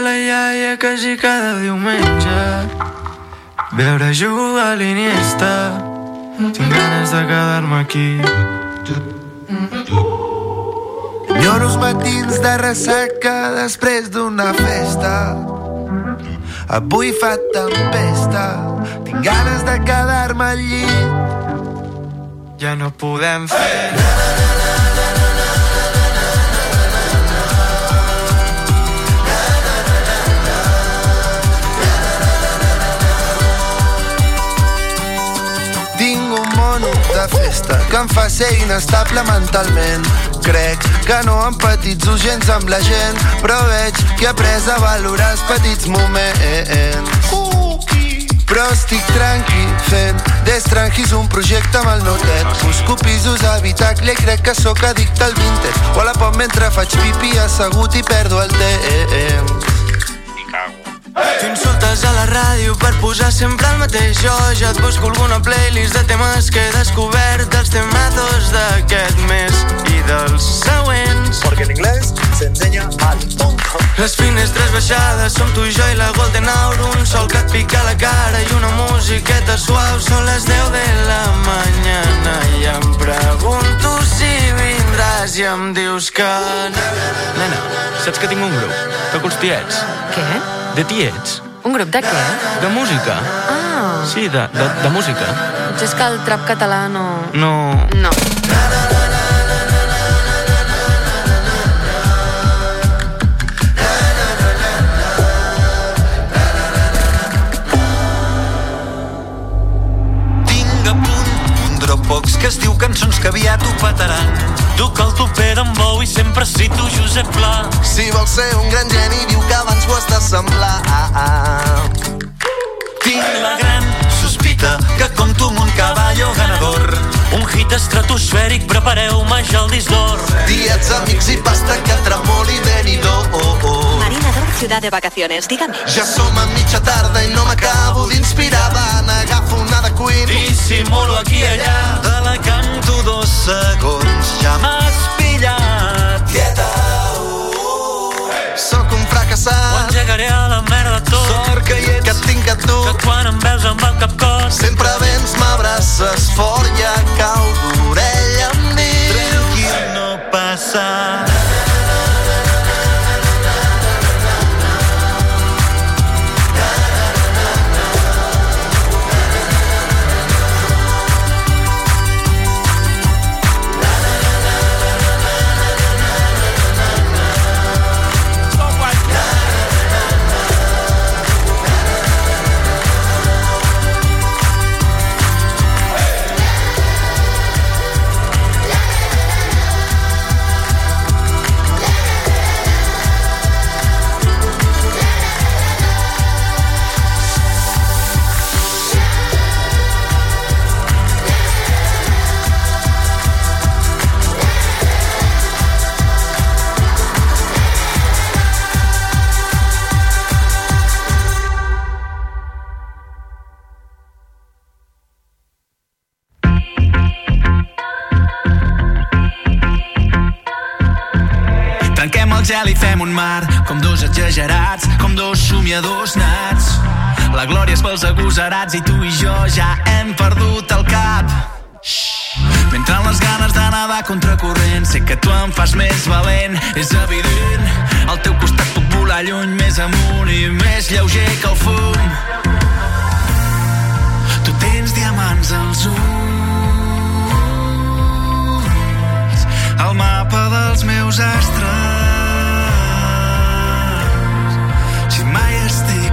la iaia quasi cada diumenge. Veure jugar a l'Iniesta. Tinc ganes de quedar-me aquí. Enyoro els matins de ressaca després d'una festa. Avui fa tempesta. Tinc ganes de quedar-me al llit Ja no podem fer festa que em fa ser inestable mentalment. Crec que no empatitzo gens amb la gent, però veig que he après a valorar els petits moments. Però estic tranqui fent d'estrangis un projecte amb el notet. Busco pisos a habitacle i crec que sóc addicte al vintage. O a la pop mentre faig pipi assegut i perdo el temps. Tu insultes a la ràdio per posar sempre el mateix Jo ja et busco alguna playlist de temes que he descobert Dels temazos d'aquest mes i dels següents Porque en inglés se enseña al punto. Les finestres baixades som tu i jo i la Golden Hour Un sol que et pica la cara i una musiqueta suau Són les 10 de la mañana i em pregunto si vindràs i em dius que no Nena, saps que tinc un grup? Toco els tiets. Què? De tiets. Un grup de què? De música. Ah, Sí, de, de, de música. potser és que el trap català no... No... No. Dropbox que es diu cançons que aviat ho petaran. Duc el toper d'en Bou i sempre cito Josep Pla. Si vols ser un gran geni, diu que abans ho has d'assemblar. Tinc la gran sospita que compto amb un caballo ganador. Un hit estratosfèric, prepareu-me ja el disc d'or. Diets, amics i pasta que tremoli venidor. Oh, oh. Ciudad de vacaciones, dígame. Ja som a mitja tarda i no m'acabo d'inspirar. Va, n'agafo una de Queen. Dissimulo aquí i allà. Te la canto dos segons, ja m'has pillat. Tieta, uh, Sóc un Ho fracassat. engegaré a la merda tot. Sort que hi ets. Que et tinc a tu. Que quan em veus va el cap cos. Sempre vens, m'abraces fort, ja cau d'orella em dius. Tranquil, no passa. Trenquem fem un mar, com dos exagerats, com dos somiadors nats. La glòria és pels agosarats i tu i jo ja hem perdut el cap. Mentre les ganes de nedar contracorrent Sé que tu em fas més valent. És evident Al teu costat puc volar lluny Més amunt i més lleuger que el fum. Tu tens diamants als ulls. El mapa dels meus astres mai estic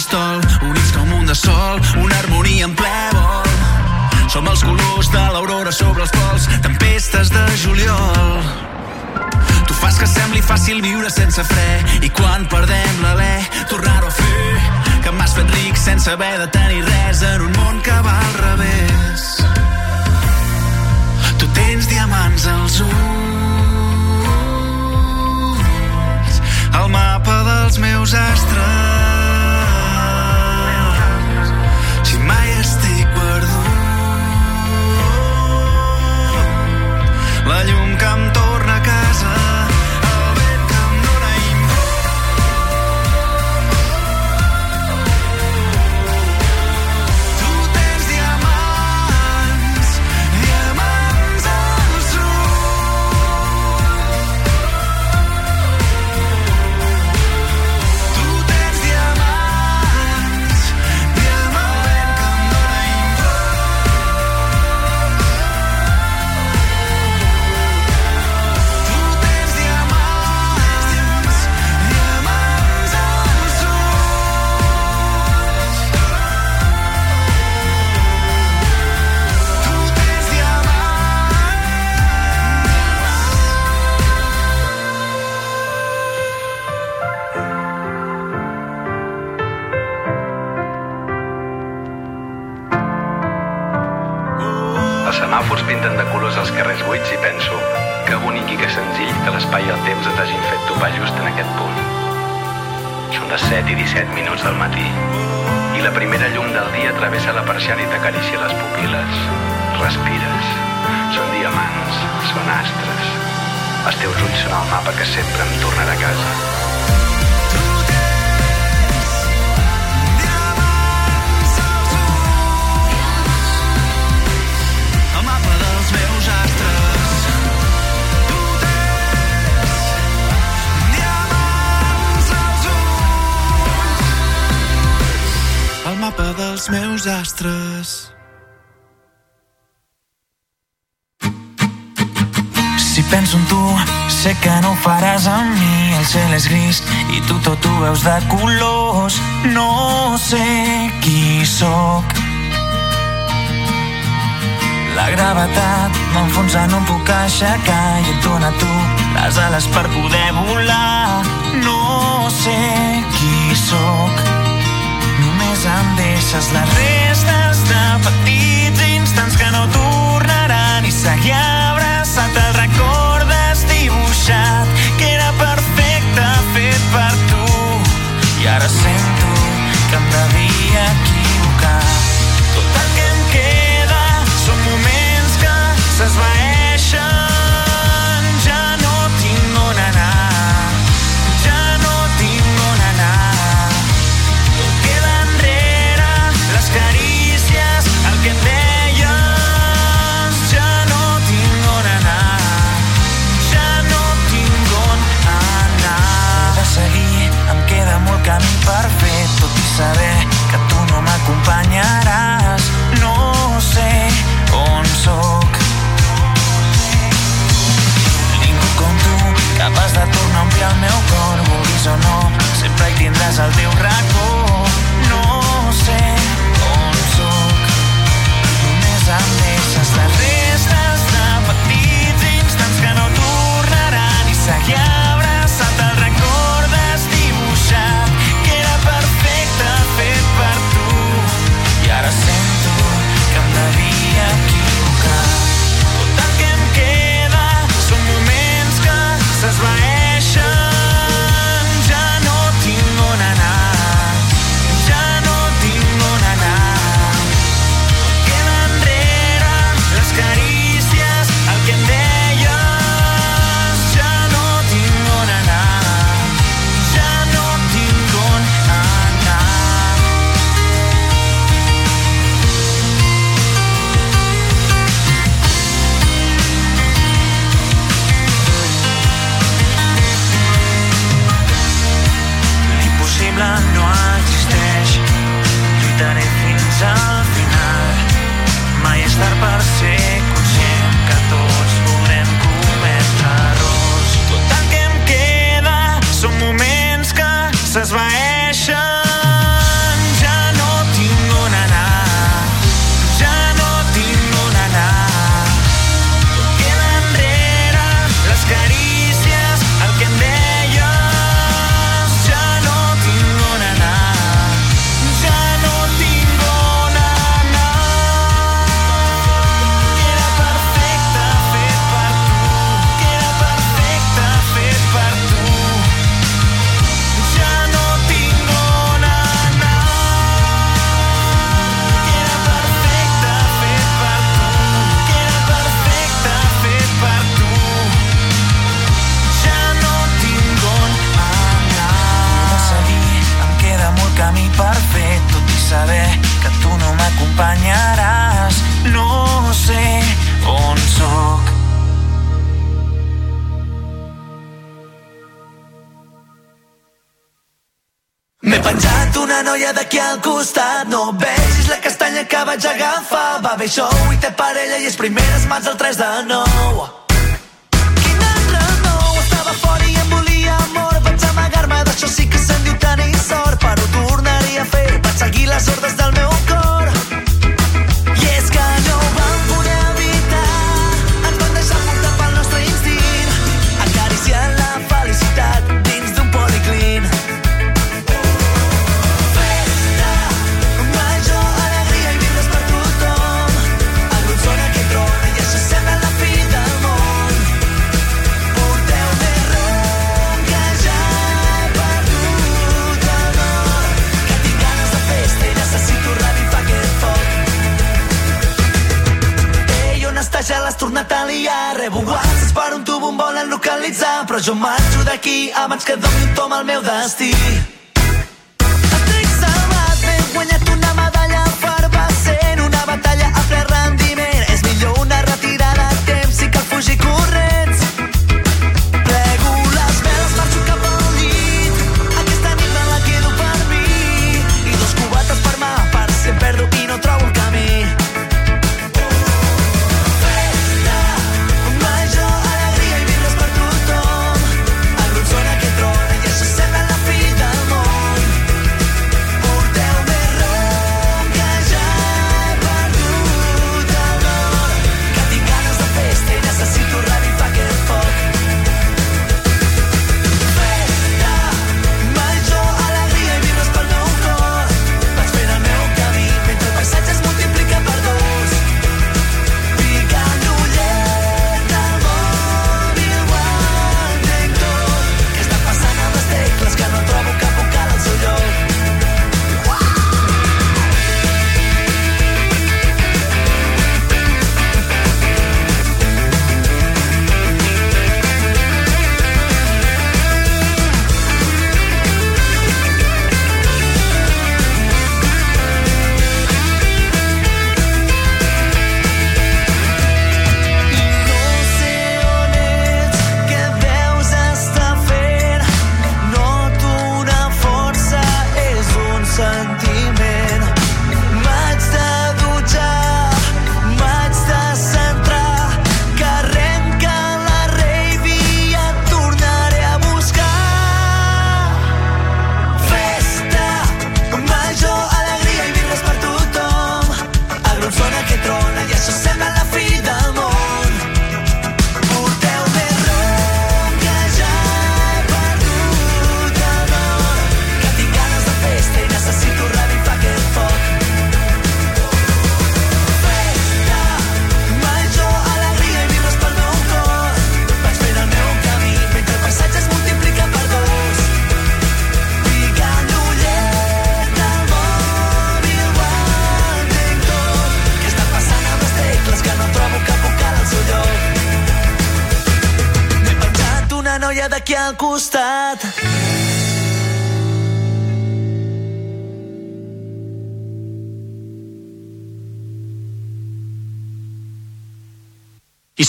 estol, units com un de sol, una harmonia en ple vol. Som els colors de l'aurora sobre els pols, tempestes de juliol. Tu fas que sembli fàcil viure sense fre i quan perdem l'alè, tornar-ho a fer. Que m'has fet ric sense haver de tenir res en un món que va al revés. Tu tens diamants als ulls, el mapa dels meus astres. Estic perdut, la llum que em torna a casa, persiana i t'acaricia les pupil·les. Respires. Són diamants, són astres. Els teus ulls són el mapa que sempre em tornarà a casa. El mapa dels meus astres. Si penso en tu, sé que no ho faràs amb mi. El cel és gris i tu tot ho veus de colors. No sé qui sóc. La gravetat m'enfonsa, no em puc aixecar i et dona tu les ales per poder volar. No sé qui sóc, em deixes les restes de petits instants que no tornaran i seguir abraçat el i el meu cor, vulguis o no, sempre hi tindràs el teu racó. No sé on sóc, només em deixes les restes de petits instants que no tornaran i seguiràs penjat una noia d'aquí al costat. No vegis la castanya que vaig agafar. Va bé show i té parella i és primeres mans al 3 de 9 Quin altre nou? Estava fora i em volia amor. Vaig amagar-me d'això sí que se'n diu tenir sort. Però ho tornaria a fer. Vaig seguir les ordres del meu cor tornat a liar. Rebo whatsapps per un tubo, em volen localitzar. Però jo marxo d'aquí abans que doni un tom al meu destí. Estic salvat, m'he guanyat una medalla efervescent, una batalla a ple rendiment. És millor una retirada a temps si cal fugir corrents.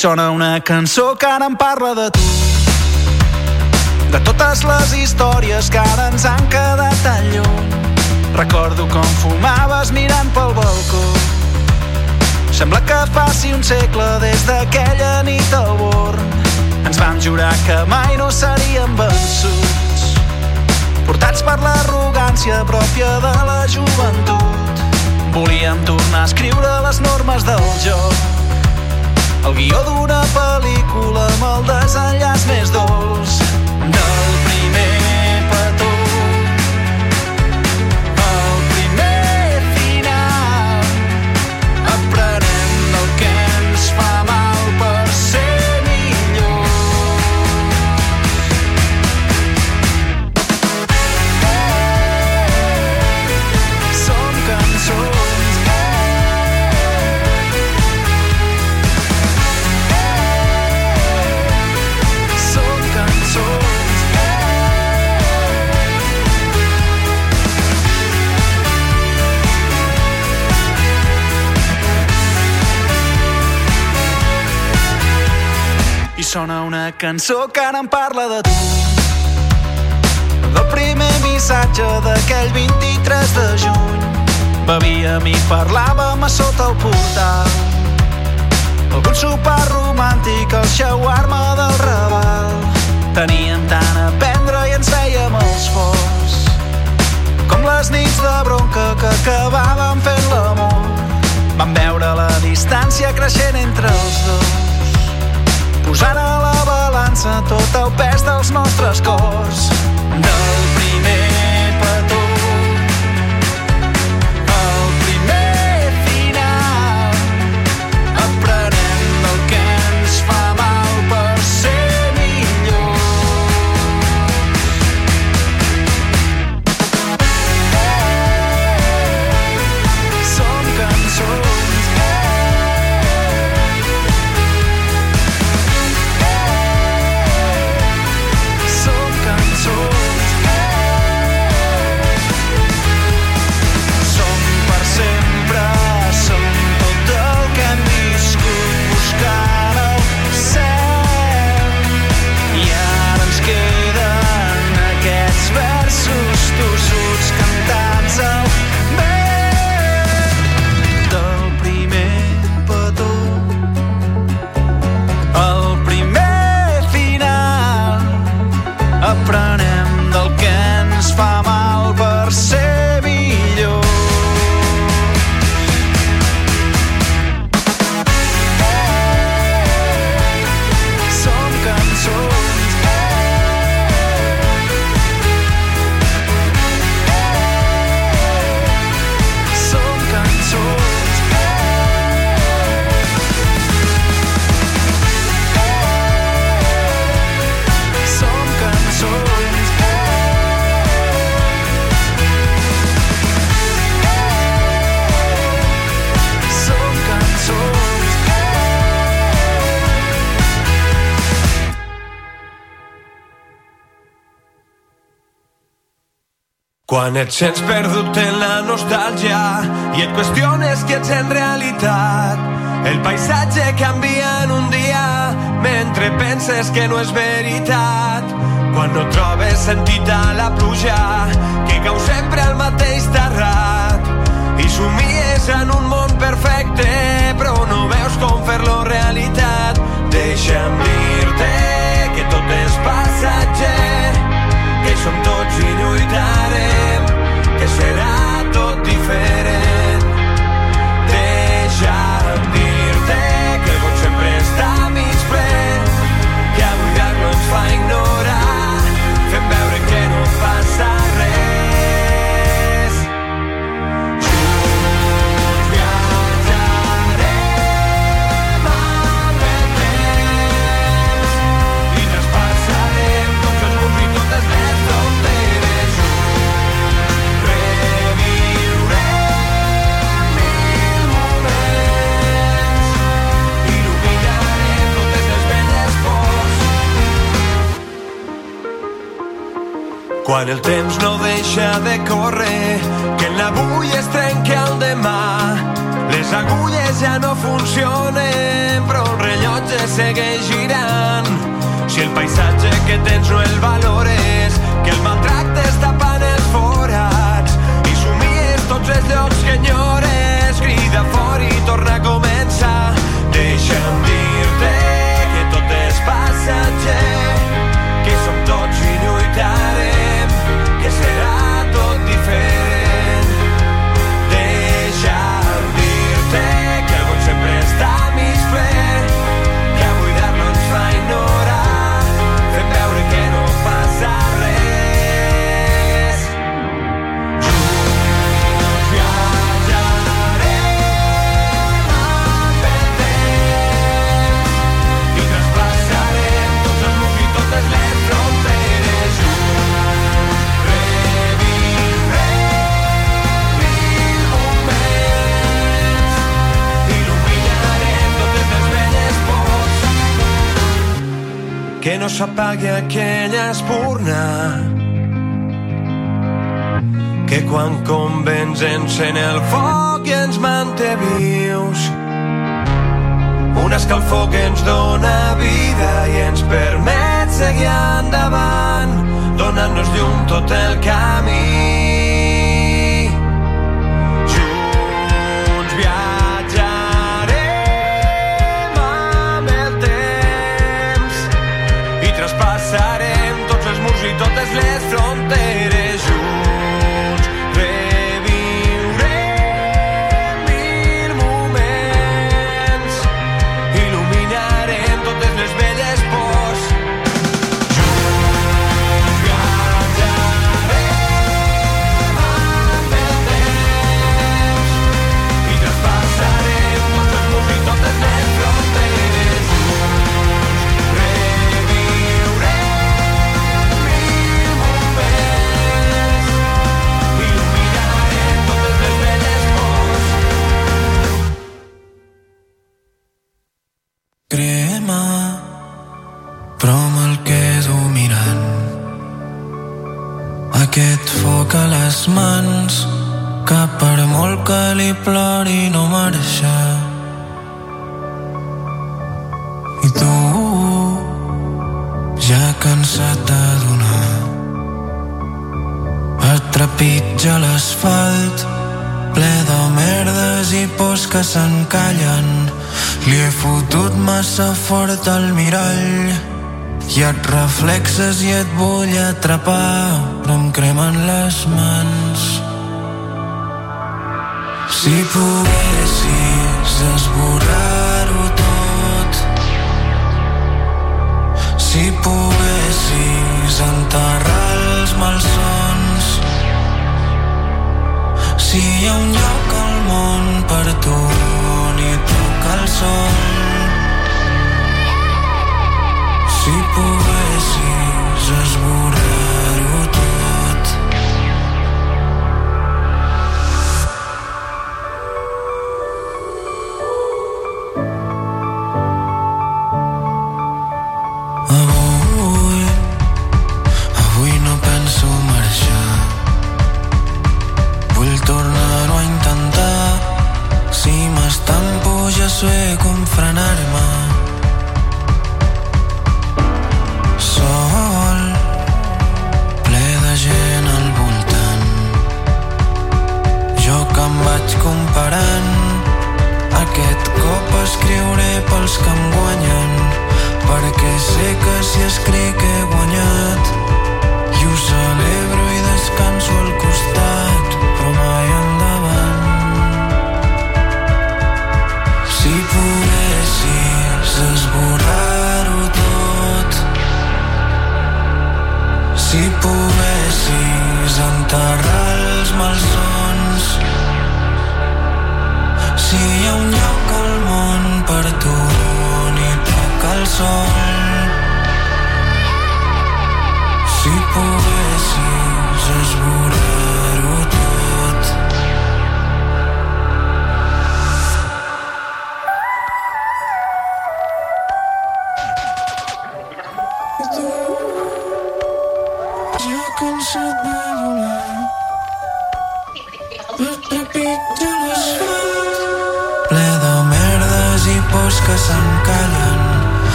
Sona una cançó que ara em parla de tu. De totes les històries que ara ens han quedat tan lluny Recordo com fumaves mirant pel balcó. Sembla que faci un segle des d'aquella nit al Born. Ens vam jurar que mai no seríem vençuts. Portats per l'arrogància pròpia de la joventut. Volíem tornar a escriure les normes del joc el guió d'una pel·lícula amb el desenllaç més dolç del cançó que ara em parla de tu. Del primer missatge d'aquell 23 de juny. Bevíem i parlàvem a sota el portal. Algun sopar romàntic al shawarma del Raval. Teníem tant a prendre i ens fèiem els forts. Com les nits de bronca que acabàvem fent l'amor. Vam veure la distància creixent entre els dos. Posant a la balança tot el pes dels nostres cors. Del Quan et sents perdut en la nostàlgia i et qüestiones que ets en realitat, el paisatge canvia en un dia mentre penses que no és veritat. Quan no trobes sentit a la pluja que cau sempre al mateix terrat i somies en un món perfecte però no veus com fer-lo realitat. Quan el temps no deixa de córrer, que l'avui es trenca el demà. Les agulles ja no funcionen, però el rellotge segueix girant. Si el paisatge que tens no el valores, que el maltractes tapant que no s'apagui aquella espurna. Que quan convens encén el foc i ens manté vius. Un escalfor que ens dona vida i ens permet seguir endavant donant-nos llum tot el camí. last floor Reflexes i et vull atrapar, però em cremen les mans. Si poguessis esborrar-ho tot, si poguessis enterrar els malsons, si hi ha un lloc al món per tu on hi toca el sol, si poguessis esborrar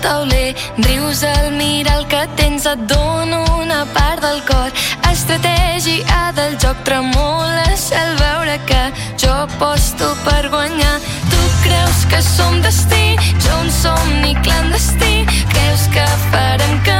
tauler. Rius al mirar el que tens, et dono una part del cor. Estratègia del joc, tremoles al veure que jo aposto per guanyar. Tu creus que som destí, jo un somni clandestí. Creus que farem que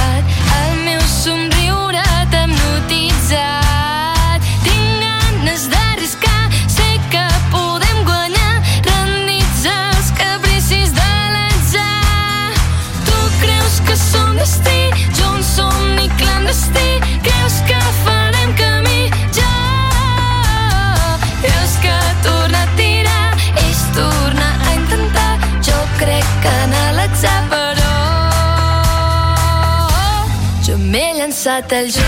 нельзя. Desata el show.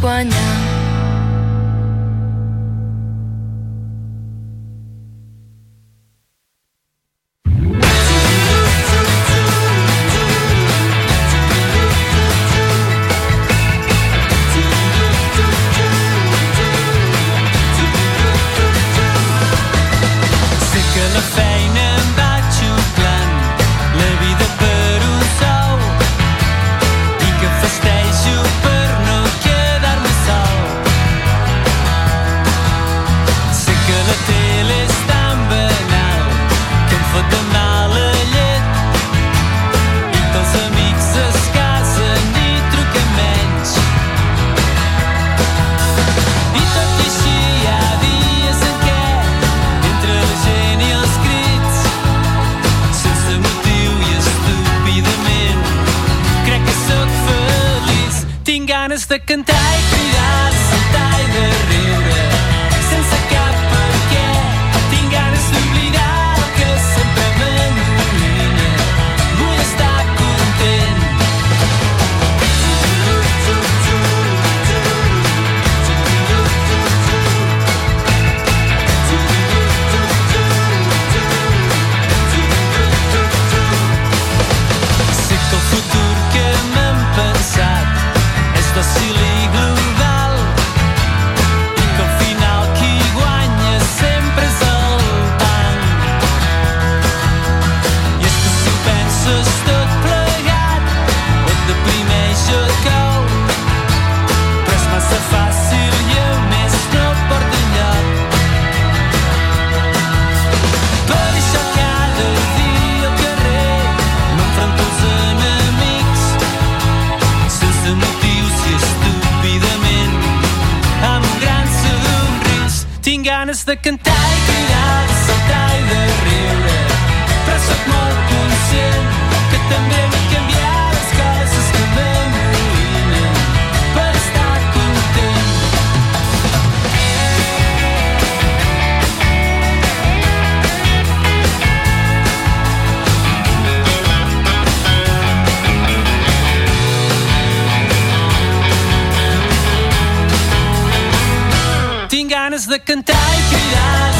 cuando te cantai cuidados até na rede. de cantar i cridar, de saltar i de riure, però sóc molt conscient que també m'he canviat les coses que m'amoïnen per estar content. ganes de cantar i mirar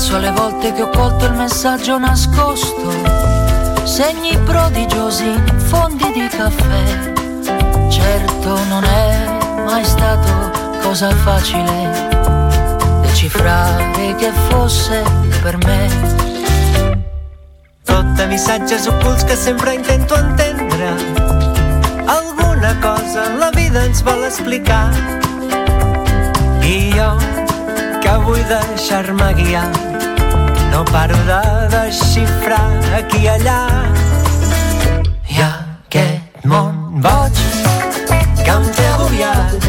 penso alle volte che ho colto il messaggio nascosto, segni prodigiosi, fondi di caffè. Certo non è mai stato cosa facile decifrare che fosse per me. Tutta mi saggia missatge ocults che sempre intento entendre. Alguna cosa la vita ens vol explicar. I jo que vull deixar-me guiar no paro de desxifrar aquí i allà. I aquest món boig que em té agobiat.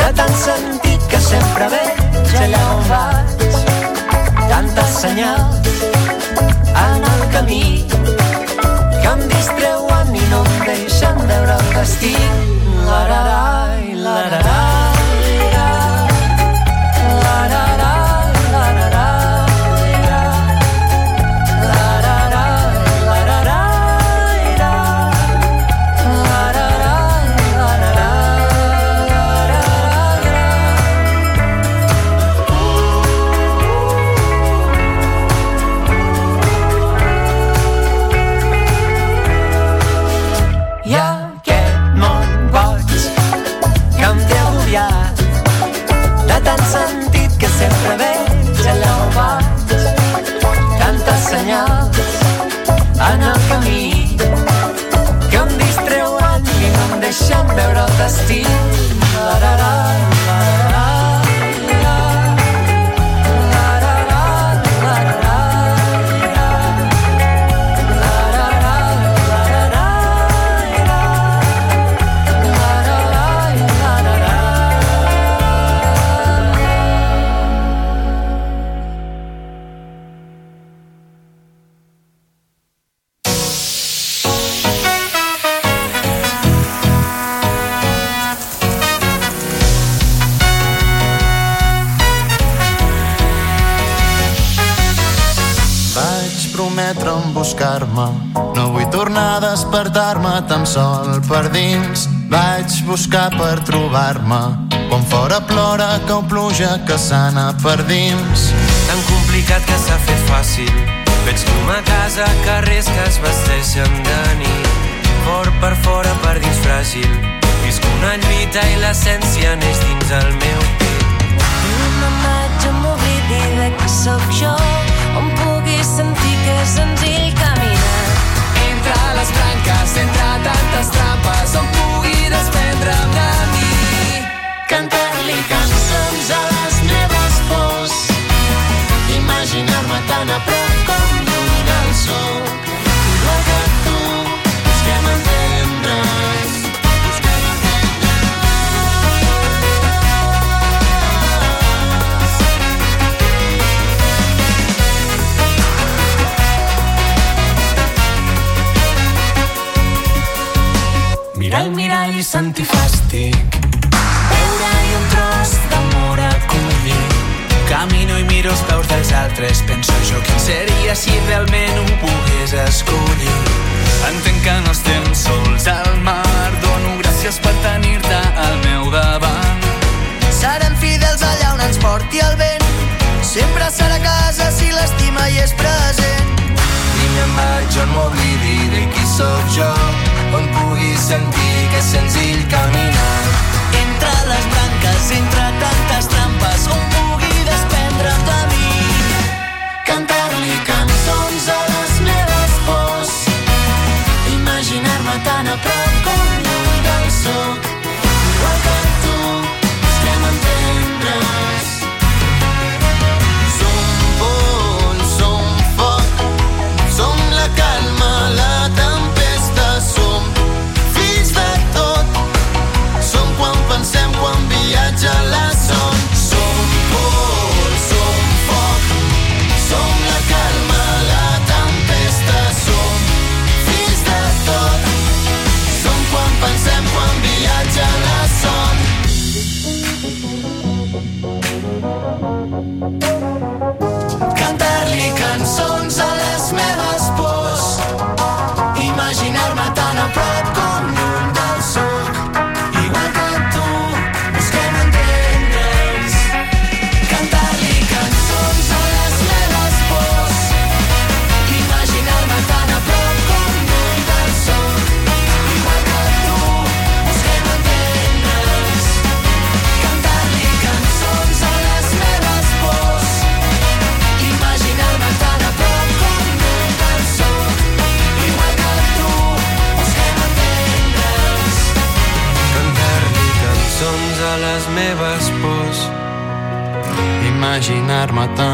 De tant sentit que sempre veig allà on vaig. Tantes senyals en el camí que em distreuen i no em deixen veure el destí. Lararai, lararai, deixen veure el destí buscar per trobar-me. Quan fora plora cau pluja que s'ana per dins. Tan complicat que s'ha fet fàcil. Veig llum a casa, carrers que es vesteixen de nit. Fort per fora, per dins fràgil. Visc una lluita i l'essència neix dins el meu pit. No me'n vaig amb oblidi de qui sóc jo. On pugui sentir que és senzill caminar. Entre les branques, entre tantes trampes, on pugui desprendre'm de mi. cantar-li cançons a les meves pors Imaginar-me tan a prop com lluny del sol. I sentir fàstic Veure-hi un tros d'amor a collir Camino i miro els peus dels altres. Penso jo quin seria si realment ho pogués escollir. Entenc que no estem sols al mar. Dono gràcies per tenir-te al meu davant. Serem fidels allà on ens porti el vent. Sempre serà casa si l'estima hi és present. I me'n vaig on m'oblidi de qui sóc jo, on pugui sentir senzill caminar. Entre les branques, entre tantes imaginar-me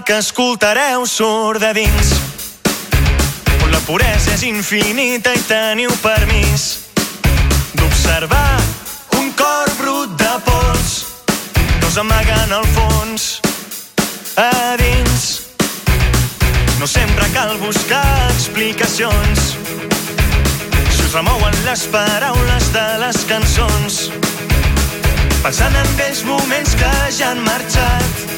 el que escoltareu surt de dins. On la puresa és infinita i teniu permís d'observar un cor brut de pols no s'amaguen al fons a dins. No sempre cal buscar explicacions. Si us remouen les paraules de les cançons. Pensant en vells moments que ja han marxat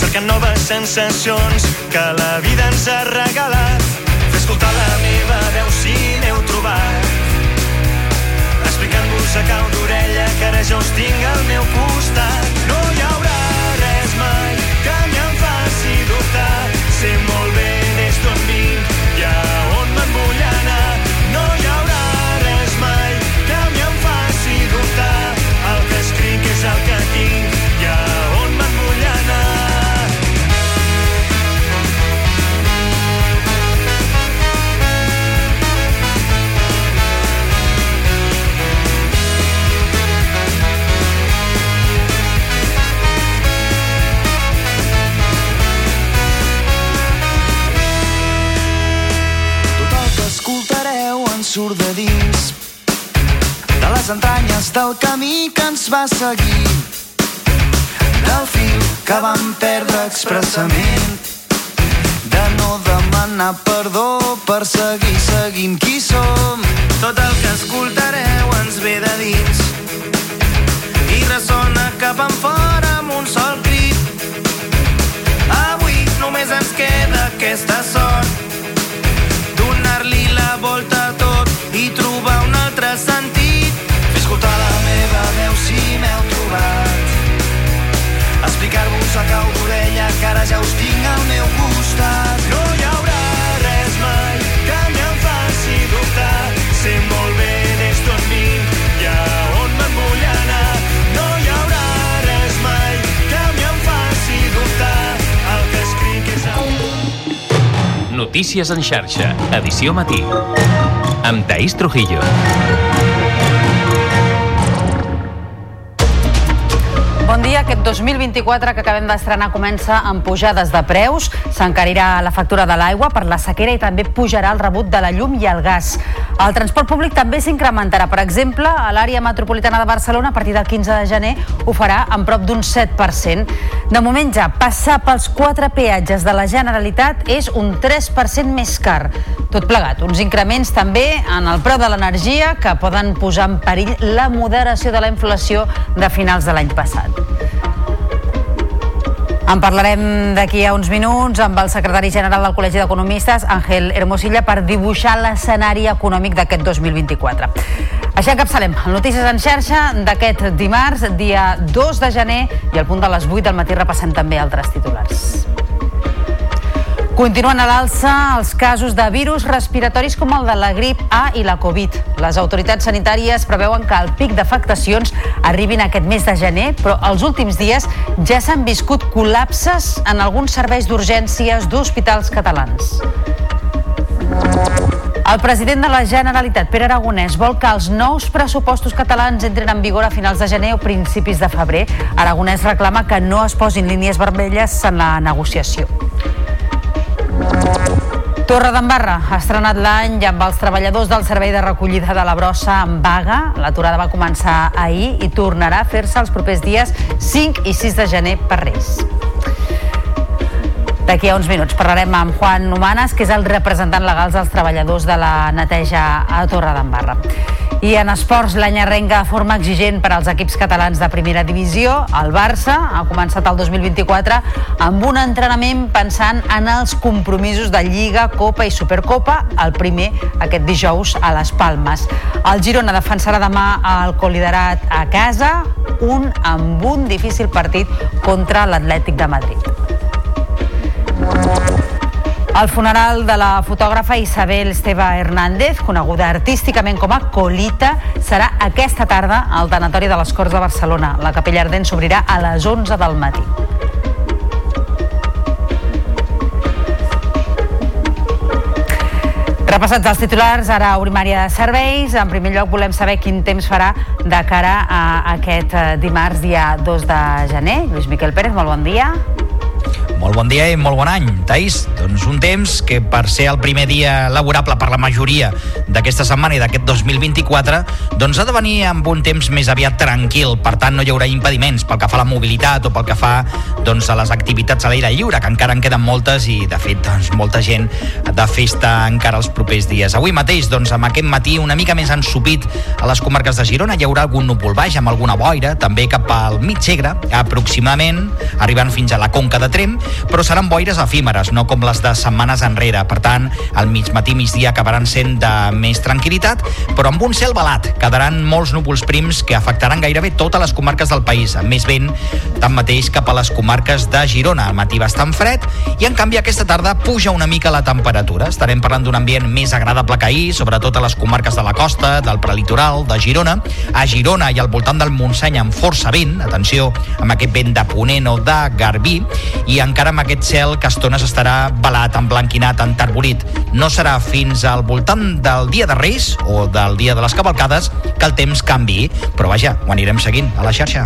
cercant noves sensacions que la vida ens ha regalat. Fer escoltar la meva veu si n'heu trobat. Explicant-vos a cau d'orella que ara ja us tinc al meu costat. Entranyes del camí que ens va seguir. Del fil que vam perdre expressament. De no demanar perdó per seguir seguint qui som. Tot el que escoltareu ens ve de dins. I ressona cap en fora amb un sol crit. Avui només ens queda aquesta sort. Donar-li la volta Cau d'orella que ara ja us tinc al meu costat. No hi haurà res mai que em faci dubtar. Sé molt bé des d'on i a on me'n vull anar. No hi haurà res mai que em faci dubtar. El que escric és el... Notícies en xarxa, edició matí. Amb Taís Trujillo. Aquest 2024 que acabem d'estrenar comença amb pujades de preus. S'encarirà la factura de l'aigua per la sequera i també pujarà el rebut de la llum i el gas. El transport públic també s'incrementarà. Per exemple, a l'àrea metropolitana de Barcelona, a partir del 15 de gener, ho farà en prop d'un 7%. De moment ja, passar pels quatre peatges de la Generalitat és un 3% més car. Tot plegat, uns increments també en el preu de l'energia que poden posar en perill la moderació de la inflació de finals de l'any passat. En parlarem d'aquí a uns minuts amb el secretari general del Col·legi d'Economistes, Àngel Hermosilla, per dibuixar l'escenari econòmic d'aquest 2024. Així encapçalem el Notícies en xarxa d'aquest dimarts, dia 2 de gener, i al punt de les 8 del matí repassem també altres titulars. Continuen a l'alça els casos de virus respiratoris com el de la grip A i la Covid. Les autoritats sanitàries preveuen que el pic d'afectacions arribin aquest mes de gener, però els últims dies ja s'han viscut col·lapses en alguns serveis d'urgències d'hospitals catalans. El president de la Generalitat, Pere Aragonès, vol que els nous pressupostos catalans entrin en vigor a finals de gener o principis de febrer. Aragonès reclama que no es posin línies vermelles en la negociació. Torre d'Embarra ha estrenat l'any amb els treballadors del servei de recollida de la brossa en vaga. L'aturada va començar ahir i tornarà a fer-se els propers dies 5 i 6 de gener per Reis. D'aquí a uns minuts parlarem amb Juan Humanes, que és el representant legal dels treballadors de la neteja a Torre d'Embarra. I en esports, l'any arrenca de forma exigent per als equips catalans de primera divisió. El Barça ha començat el 2024 amb un entrenament pensant en els compromisos de Lliga, Copa i Supercopa, el primer aquest dijous a les Palmes. El Girona defensarà demà el coliderat a casa, un amb un difícil partit contra l'Atlètic de Madrid. El funeral de la fotògrafa Isabel Esteve Hernández, coneguda artísticament com a Colita, serà aquesta tarda al Tanatori de les Corts de Barcelona. La capella ardent s'obrirà a les 11 del matí. Repassats els titulars, ara obrim àrea de serveis. En primer lloc volem saber quin temps farà de cara a aquest eh, dimarts, dia 2 de gener. Lluís Miquel Pérez, molt bon dia. Molt bon dia i molt bon any, Taís. Doncs un temps que per ser el primer dia laborable per la majoria d'aquesta setmana i d'aquest 2024, doncs ha de venir amb un temps més aviat tranquil. Per tant, no hi haurà impediments pel que fa a la mobilitat o pel que fa doncs, a les activitats a l'aire lliure, que encara en queden moltes i, de fet, doncs, molta gent de festa encara els propers dies. Avui mateix, doncs, amb aquest matí una mica més ensupit a les comarques de Girona, hi haurà algun núvol baix amb alguna boira, també cap al mig Segre, aproximadament, arribant fins a la Conca de Trem, però seran boires efímeres, no com les de setmanes enrere. Per tant, al mig matí, migdia acabaran sent de més tranquil·litat, però amb un cel balat. Quedaran molts núvols prims que afectaran gairebé totes les comarques del país, amb més vent, tanmateix, cap a les comarques de Girona. Al matí bastant fred i, en canvi, aquesta tarda puja una mica la temperatura. Estarem parlant d'un ambient més agradable que ahir, sobretot a les comarques de la costa, del prelitoral, de Girona. A Girona i al voltant del Montseny amb força vent, atenció, amb aquest vent de ponent o de garbí, i encara amb aquest cel que estones estarà balat, emblanquinat, enterbolit. No serà fins al voltant del dia de Reis o del dia de les cavalcades que el temps canvi, però vaja, ho anirem seguint a la xarxa.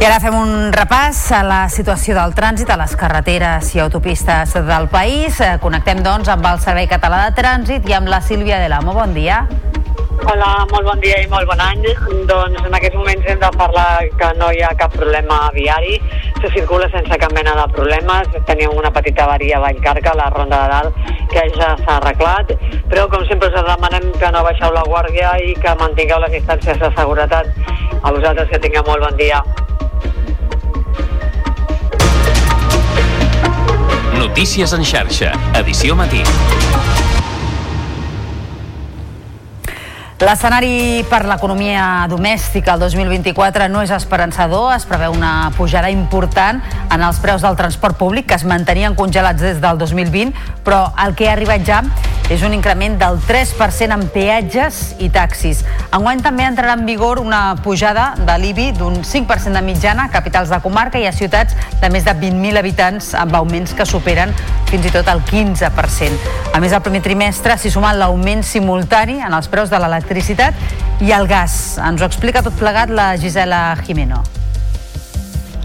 I ara fem un repàs a la situació del trànsit a les carreteres i autopistes del país. Eh, Connectem, doncs, amb el Servei Català de Trànsit i amb la Sílvia de l'Amo. Bon dia. Hola, molt bon dia i molt bon any. Doncs en aquests moments hem de parlar que no hi ha cap problema viari, se circula sense cap mena de problemes. Teníem una petita avaria a Vallcarca, la Ronda de Dalt, que ja s'ha arreglat, però com sempre us demanem que no baixeu la guàrdia i que mantingueu les distàncies de seguretat. A vosaltres que tingueu molt bon dia. Notícies en xarxa, edició matí. L'escenari per l'economia domèstica el 2024 no és esperançador. Es preveu una pujada important en els preus del transport públic que es mantenien congelats des del 2020, però el que ha arribat ja és un increment del 3% en peatges i taxis. Enguany també entrarà en vigor una pujada de l'IBI d'un 5% de mitjana a capitals de comarca i a ciutats de més de 20.000 habitants amb augments que superen fins i tot el 15%. A més, al primer trimestre s'hi suma l'augment simultani en els preus de l'electricitat i el gas. Ens ho explica tot plegat la Gisela Jimeno.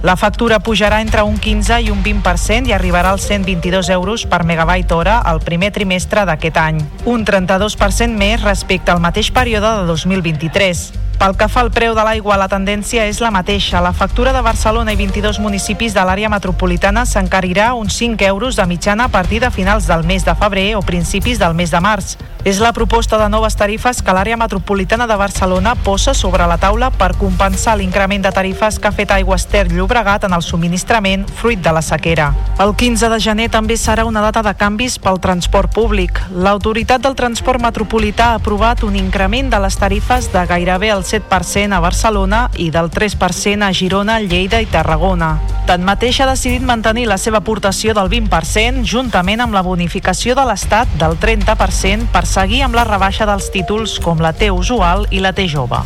La factura pujarà entre un 15 i un 20% i arribarà als 122 euros per megabyte hora al primer trimestre d'aquest any, un 32% més respecte al mateix període de 2023. Pel que fa al preu de l'aigua, la tendència és la mateixa. La factura de Barcelona i 22 municipis de l'àrea metropolitana s'encarirà uns 5 euros de mitjana a partir de finals del mes de febrer o principis del mes de març. És la proposta de noves tarifes que l'àrea metropolitana de Barcelona posa sobre la taula per compensar l'increment de tarifes que ha fet Aigües Ter Llobregat en el subministrament fruit de la sequera. El 15 de gener també serà una data de canvis pel transport públic. L'autoritat del transport metropolità ha aprovat un increment de les tarifes de gairebé el 7% a Barcelona i del 3% a Girona, Lleida i Tarragona. Tanmateix ha decidit mantenir la seva aportació del 20% juntament amb la bonificació de l'Estat del 30% per seguir amb la rebaixa dels títols com la T usual i la T jove.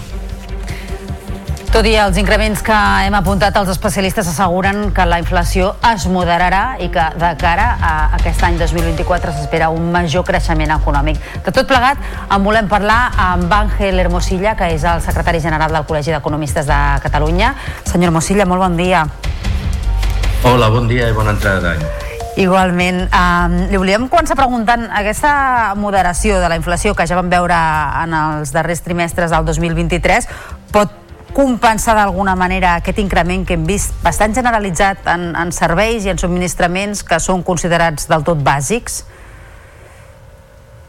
Tot i els increments que hem apuntat, els especialistes asseguren que la inflació es moderarà i que de cara a aquest any 2024 s'espera un major creixement econòmic. De tot plegat, en volem parlar amb Àngel Hermosilla, que és el secretari general del Col·legi d'Economistes de Catalunya. Senyor Hermosilla, molt bon dia. Hola, bon dia i bona entrada d'any. Igualment, um, li volíem començar preguntant aquesta moderació de la inflació que ja vam veure en els darrers trimestres del 2023 pot compensar d'alguna manera aquest increment que hem vist bastant generalitzat en, en serveis i en subministraments que són considerats del tot bàsics?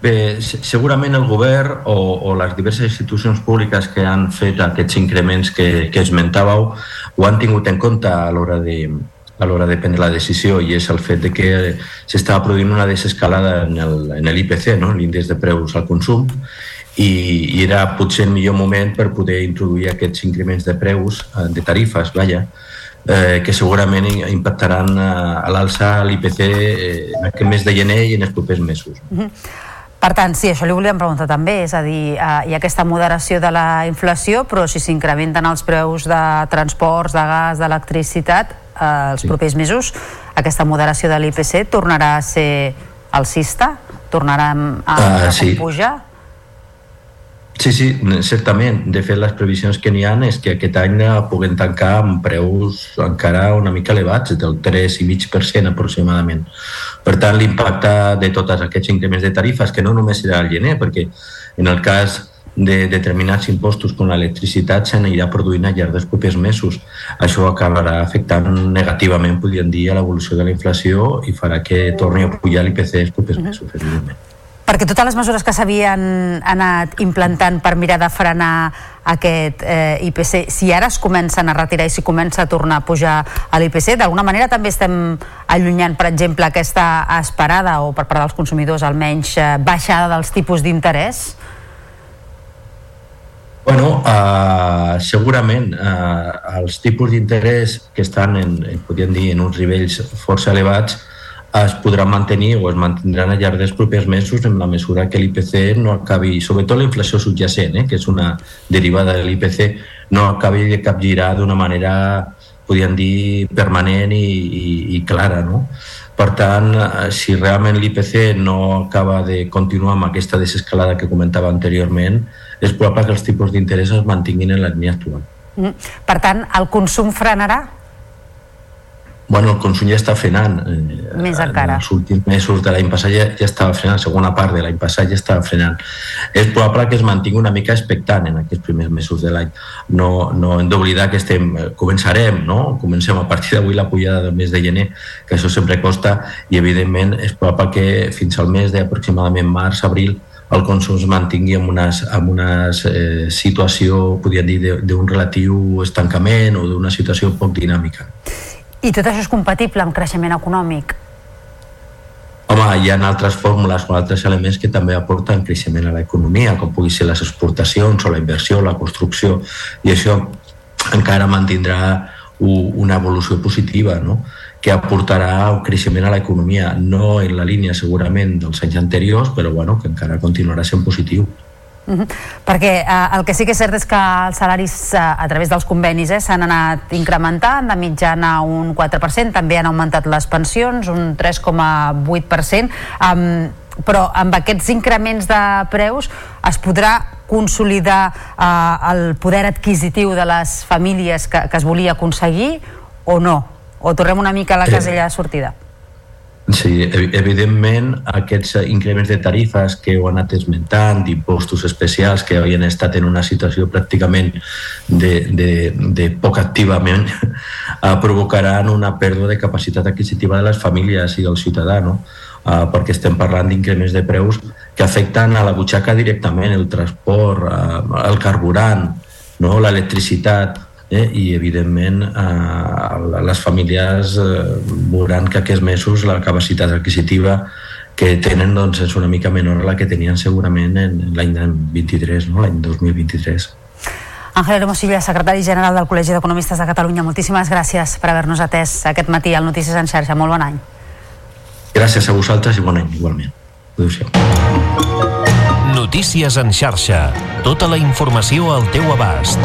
Bé, se- segurament el govern o, o les diverses institucions públiques que han fet aquests increments que, que esmentàveu ho han tingut en compte a l'hora de, a l'hora de prendre la decisió i és el fet de que s'estava produint una desescalada en l'IPC, no? l'índex de preus al consum, i, i era potser el millor moment per poder introduir aquests increments de preus, eh, de tarifes, vaja, eh, que segurament impactaran a, a l'alça l'IPC eh, en aquest mes de gener i en els propers mesos. Mhm. Per tant, sí, això li volíem preguntar també, és a dir, eh, hi ha aquesta moderació de la inflació, però si s'incrementen els preus de transports, de gas, d'electricitat, eh, els sí. propers mesos, aquesta moderació de l'IPC tornarà a ser alcista? Tornarà a, a, Ah, a sí. pujar? Sí, sí, certament. De fet, les previsions que n'hi ha és que aquest any eh, puguem tancar amb preus encara una mica elevats, del 3,5% aproximadament. Per tant, l'impacte de tots aquests increments de tarifes, que no només serà al gener, perquè en el cas de determinats impostos com l'electricitat se n'anirà produint al llarg dels propers mesos. Això acabarà afectant negativament, podríem dir, a l'evolució de la inflació i farà que torni a pujar l'IPC els propers mesos, evidentment. Perquè totes les mesures que s'havien anat implantant per mirar de frenar aquest eh, IPC, si ara es comencen a retirar i si comença a tornar a pujar a l'IPC, d'alguna manera també estem allunyant, per exemple, aquesta esperada, o per part dels consumidors almenys, eh, baixada dels tipus d'interès? Bueno, uh, segurament uh, els tipus d'interès que estan en, en, podríem dir, en uns nivells força elevats es podran mantenir o es mantindran al llarg dels propers mesos en la mesura que l'IPC no acabi, sobretot la inflació subjacent, eh, que és una derivada de l'IPC, no acabi de capgirar d'una manera, podríem dir, permanent i, i, i clara, no? Per tant, eh, si realment l'IPC no acaba de continuar amb aquesta desescalada que comentava anteriorment, és probable que els tipus d'interès es mantinguin en la línia actual. Mm. Per tant, el consum frenarà Bueno, el consum ja està frenant. Eh, més encara. en els últims mesos de l'any passat ja, ja estava frenant, segona part de l'any passat ja estava frenant. És probable que es mantingui una mica expectant en aquests primers mesos de l'any. No, no hem d'oblidar que estem, eh, començarem, no? Comencem a partir d'avui la pujada del mes de gener, que això sempre costa, i evidentment és probable que fins al mes d'aproximadament març-abril el consum es mantingui en una, en una eh, situació, podríem dir, de- d'un relatiu estancament o d'una situació poc dinàmica. I tot això és compatible amb creixement econòmic. Home, hi ha altres fórmules o altres elements que també aporten creixement a l'economia, com pugui ser les exportacions o la inversió, la construcció, i això encara mantindrà una evolució positiva, no? que aportarà un creixement a l'economia, no en la línia segurament dels anys anteriors, però bueno, que encara continuarà sent positiu. Mhm. Perquè eh, el que sí que és cert és que els salaris eh, a través dels convenis eh, s'han anat incrementant de mitjana un 4%, també han augmentat les pensions un 3,8%, um, però amb aquests increments de preus es podrà consolidar eh, el poder adquisitiu de les famílies que, que es volia aconseguir o no? O tornem una mica a la Eh. casella de sortida? Sí, ev- evidentment aquests eh, increments de tarifes que heu anat esmentant, d'impostos especials que havien estat en una situació pràcticament de, de, de poc activament, eh, provocaran una pèrdua de capacitat adquisitiva de les famílies i del ciutadà, no? eh, perquè estem parlant d'increments de preus que afecten a la butxaca directament, el transport, eh, el carburant, no? l'electricitat, eh? i evidentment eh, les famílies eh, veuran que aquests mesos la capacitat adquisitiva que tenen doncs, és una mica menor a la que tenien segurament en l'any 23, no? l'any 2023. Ángel Hermosilla, secretari general del Col·legi d'Economistes de Catalunya, moltíssimes gràcies per haver-nos atès aquest matí al Notícies en xarxa. Molt bon any. Gràcies a vosaltres i bon any igualment. Adéu-siau. Notícies en xarxa. Tota la informació al teu abast.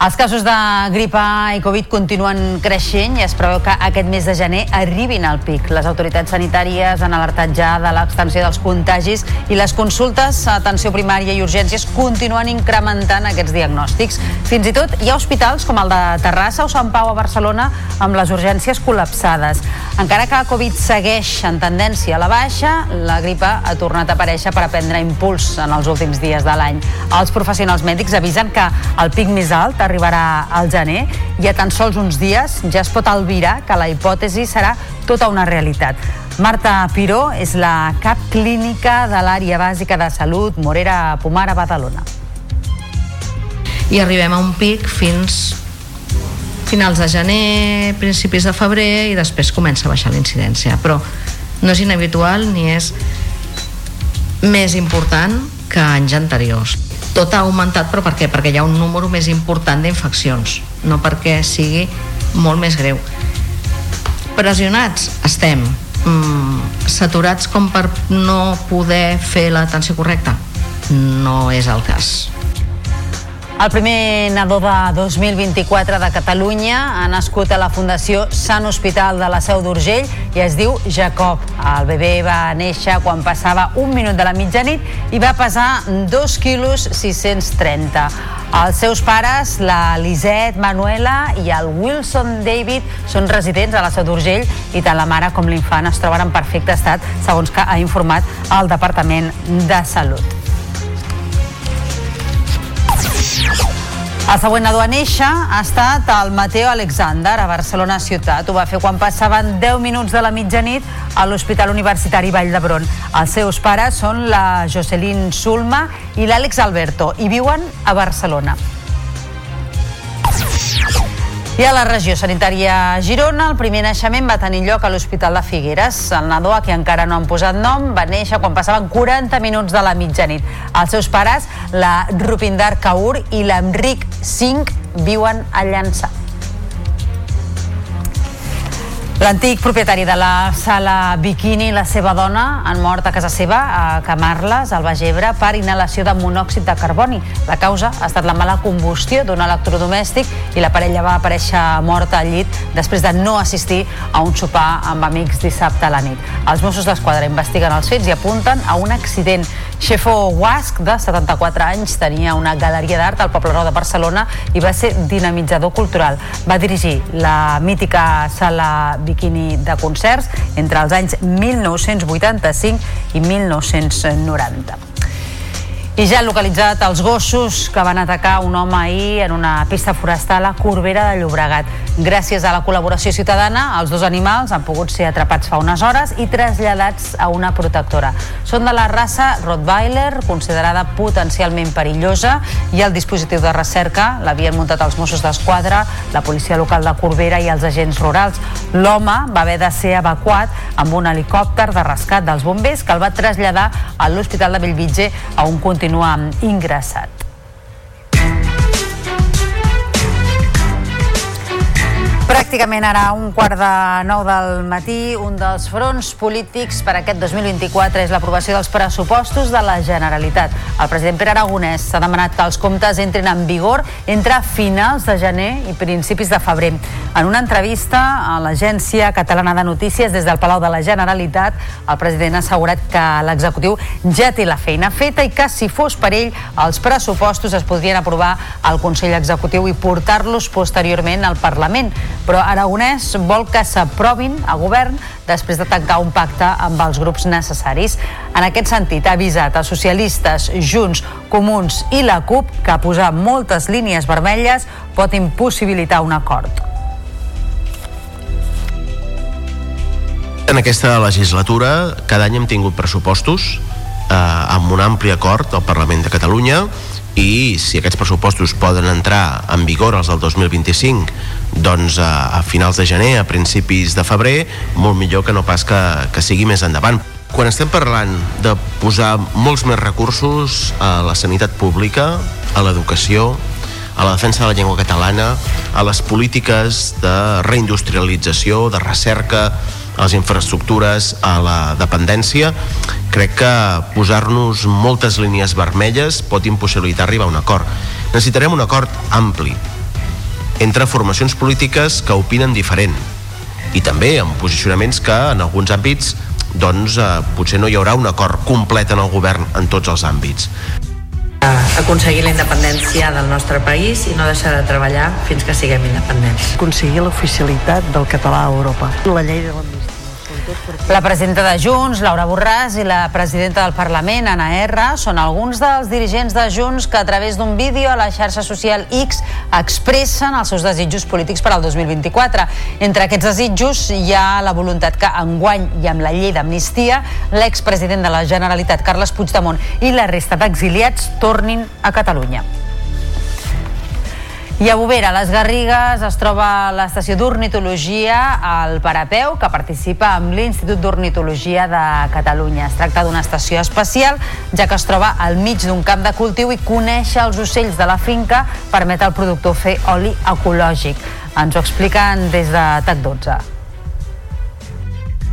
Els casos de grip A i Covid continuen creixent i es preveu que aquest mes de gener arribin al pic. Les autoritats sanitàries han alertat ja de l'extensió dels contagis i les consultes a atenció primària i urgències continuen incrementant aquests diagnòstics. Fins i tot hi ha hospitals com el de Terrassa o Sant Pau a Barcelona amb les urgències col·lapsades. Encara que Covid segueix en tendència a la baixa, la grip A ha tornat a aparèixer per a prendre impuls en els últims dies de l'any. Els professionals mèdics avisen que el pic més alt arribarà al gener i a tan sols uns dies ja es pot albirar que la hipòtesi serà tota una realitat. Marta Piró és la cap clínica de l'àrea bàsica de salut Morera Pomar a Badalona. i arribem a un pic fins finals de gener, principis de febrer i després comença a baixar la incidència però no és inhabitual ni és més important que anys anteriors tot ha augmentat però per què? perquè hi ha un número més important d'infeccions no perquè sigui molt més greu. Pressionats estem. Mm, saturats com per no poder fer l'atenció correcta. No és el cas El primer nadó de 2024 de Catalunya ha nascut a la Fundació Sant Hospital de la Seu d'Urgell i es diu Jacob. El bebè va néixer quan passava un minut de la mitjanit i va pesar 2 quilos 630. Els seus pares, la Lisette Manuela i el Wilson David, són residents a la Seu d'Urgell i tant la mare com l'infant es troben en perfecte estat, segons que ha informat el Departament de Salut. El següent nadó a néixer ha estat el Mateo Alexander a Barcelona ciutat. Ho va fer quan passaven 10 minuts de la mitjanit a l'Hospital Universitari Vall d'Hebron. Els seus pares són la Jocelyn Sulma i l'Àlex Alberto i viuen a Barcelona. I a la regió sanitària Girona, el primer naixement va tenir lloc a l'Hospital de Figueres. El nadó, a qui encara no han posat nom, va néixer quan passaven 40 minuts de la mitjanit. Els seus pares, la Rupinder Kaur i l'Enric Singh, viuen a Llançà. L'antic propietari de la sala Bikini i la seva dona han mort a casa seva, a Camarles, al Baix Ebre, per inhalació de monòxid de carboni. La causa ha estat la mala combustió d'un electrodomèstic i la parella va aparèixer morta al llit després de no assistir a un sopar amb amics dissabte a la nit. Els Mossos d'Esquadra investiguen els fets i apunten a un accident. Xefo Guasc, de 74 anys, tenia una galeria d'art al Poble Nou de Barcelona i va ser dinamitzador cultural. Va dirigir la mítica sala Bikini de concerts entre els anys 1985 i 1990. I ja han localitzat els gossos que van atacar un home ahir en una pista forestal a Corbera de Llobregat. Gràcies a la col·laboració ciutadana, els dos animals han pogut ser atrapats fa unes hores i traslladats a una protectora. Són de la raça Rottweiler, considerada potencialment perillosa, i el dispositiu de recerca l'havien muntat els Mossos d'Esquadra, la policia local de Corbera i els agents rurals. L'home va haver de ser evacuat amb un helicòpter de rescat dels bombers que el va traslladar a l'Hospital de Bellvitge a on continua ingressat. Pràcticament ara un quart de nou del matí, un dels fronts polítics per aquest 2024 és l'aprovació dels pressupostos de la Generalitat. El president Pere Aragonès s'ha demanat que els comptes entrin en vigor entre finals de gener i principis de febrer. En una entrevista a l'Agència Catalana de Notícies des del Palau de la Generalitat, el president ha assegurat que l'executiu ja té la feina feta i que, si fos per ell, els pressupostos es podrien aprovar al Consell Executiu i portar-los posteriorment al Parlament però Aragonès vol que s'aprovin a govern després de tancar un pacte amb els grups necessaris. En aquest sentit, ha avisat a socialistes, Junts, Comuns i la CUP que posar moltes línies vermelles pot impossibilitar un acord. En aquesta legislatura cada any hem tingut pressupostos eh, amb un ampli acord al Parlament de Catalunya i si aquests pressupostos poden entrar en vigor els del 2025 doncs a, a finals de gener, a principis de febrer molt millor que no pas que, que sigui més endavant quan estem parlant de posar molts més recursos a la sanitat pública, a l'educació, a la defensa de la llengua catalana, a les polítiques de reindustrialització, de recerca, a les infraestructures, a la dependència, crec que posar-nos moltes línies vermelles pot impossibilitar arribar a un acord. Necessitarem un acord ampli entre formacions polítiques que opinen diferent i també amb posicionaments que en alguns àmbits doncs eh, potser no hi haurà un acord complet en el govern en tots els àmbits. aconseguir la independència del nostre país i no deixar de treballar fins que siguem independents. aconseguir l'oficialitat del català a Europa. La llei de l'amnistia. La presidenta de Junts, Laura Borràs, i la presidenta del Parlament, Anna R, són alguns dels dirigents de Junts que a través d'un vídeo a la xarxa social X expressen els seus desitjos polítics per al 2024. Entre aquests desitjos hi ha la voluntat que enguany i amb la llei d'amnistia l'expresident de la Generalitat, Carles Puigdemont, i la resta d'exiliats tornin a Catalunya. I a Bovera, a les Garrigues, es troba l'estació d'ornitologia al Parapeu, que participa amb l'Institut d'Ornitologia de Catalunya. Es tracta d'una estació especial, ja que es troba al mig d'un camp de cultiu i conèixer els ocells de la finca permet al productor fer oli ecològic. Ens ho expliquen des de TAC12.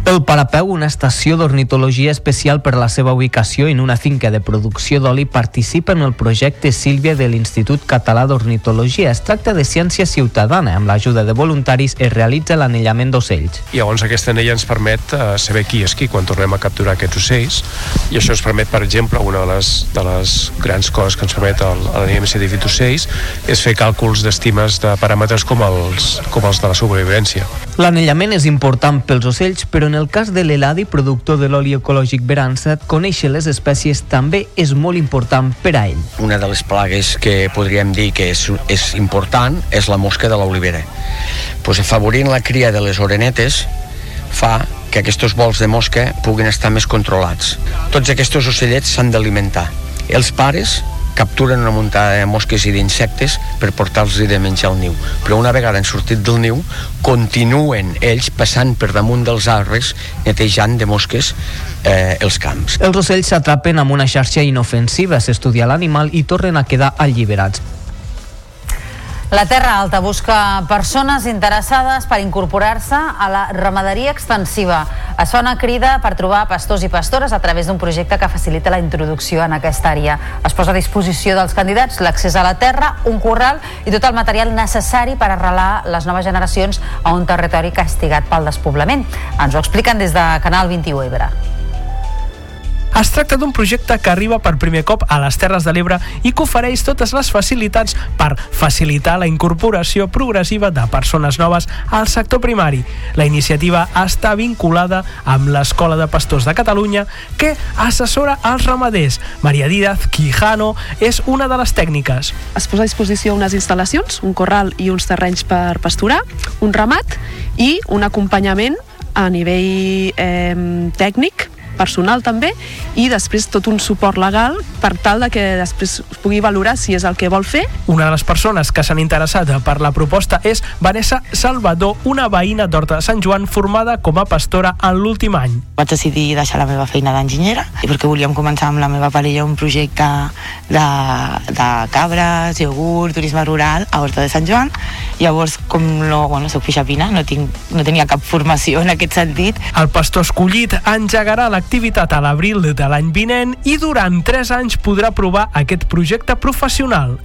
El Parapeu, una estació d'ornitologia especial per la seva ubicació en una finca de producció d'oli, participa en el projecte Sílvia de l'Institut Català d'Ornitologia. Es tracta de ciència ciutadana. Amb l'ajuda de voluntaris es realitza l'anellament d'ocells. I llavors aquesta anella ens permet eh, saber qui és qui quan tornem a capturar aquests ocells i això ens permet, per exemple, una de les, de les grans coses que ens permet el- l'anellament científic d'ocells és fer càlculs d'estimes de paràmetres com els, com els de la sobrevivència. L'anellament és important pels ocells, però en el cas de l'Eladi, productor de l'oli ecològic Berançat, conèixer les espècies també és molt important per a ell. Una de les plagues que podríem dir que és, és important és la mosca de l'olivera. Pues afavorint la cria de les orenetes fa que aquests vols de mosca puguin estar més controlats. Tots aquests ocellets s'han d'alimentar. Els pares capturen una muntada de mosques i d'insectes per portar-los de menjar al niu. Però una vegada han sortit del niu, continuen ells passant per damunt dels arbres, netejant de mosques eh, els camps. Els ocells s'atrapen amb una xarxa inofensiva, s'estudia l'animal i tornen a quedar alliberats. La Terra Alta busca persones interessades per incorporar-se a la ramaderia extensiva. Es fa una crida per trobar pastors i pastores a través d'un projecte que facilita la introducció en aquesta àrea. Es posa a disposició dels candidats l'accés a la terra, un corral i tot el material necessari per arrelar les noves generacions a un territori castigat pel despoblament. Ens ho expliquen des de Canal 21 Ebre. Es tracta d'un projecte que arriba per primer cop a les Terres de l'Ebre i que ofereix totes les facilitats per facilitar la incorporació progressiva de persones noves al sector primari. La iniciativa està vinculada amb l'Escola de Pastors de Catalunya que assessora als ramaders. Maria Díaz Quijano és una de les tècniques. es posa a disposició unes instal·lacions, un corral i uns terrenys per pasturar, un ramat i un acompanyament a nivell eh, tècnic personal també i després tot un suport legal per tal de que després es pugui valorar si és el que vol fer Una de les persones que s'han interessat per la proposta és Vanessa Salvador, una veïna d'Horta de Sant Joan formada com a pastora en l'últim any. Vaig decidir deixar la meva feina d'enginyera i perquè volíem començar amb la meva parella un projecte de, de cabres, iogurt, turisme rural a Horta de Sant Joan. Llavors, com no, bueno, soc pixapina, no, tinc, no tenia cap formació en aquest sentit, El pastor escollit engegarà l'activitat a l'abril de l'any vinent i durant 3 anys podrà provar aquest projecte professional.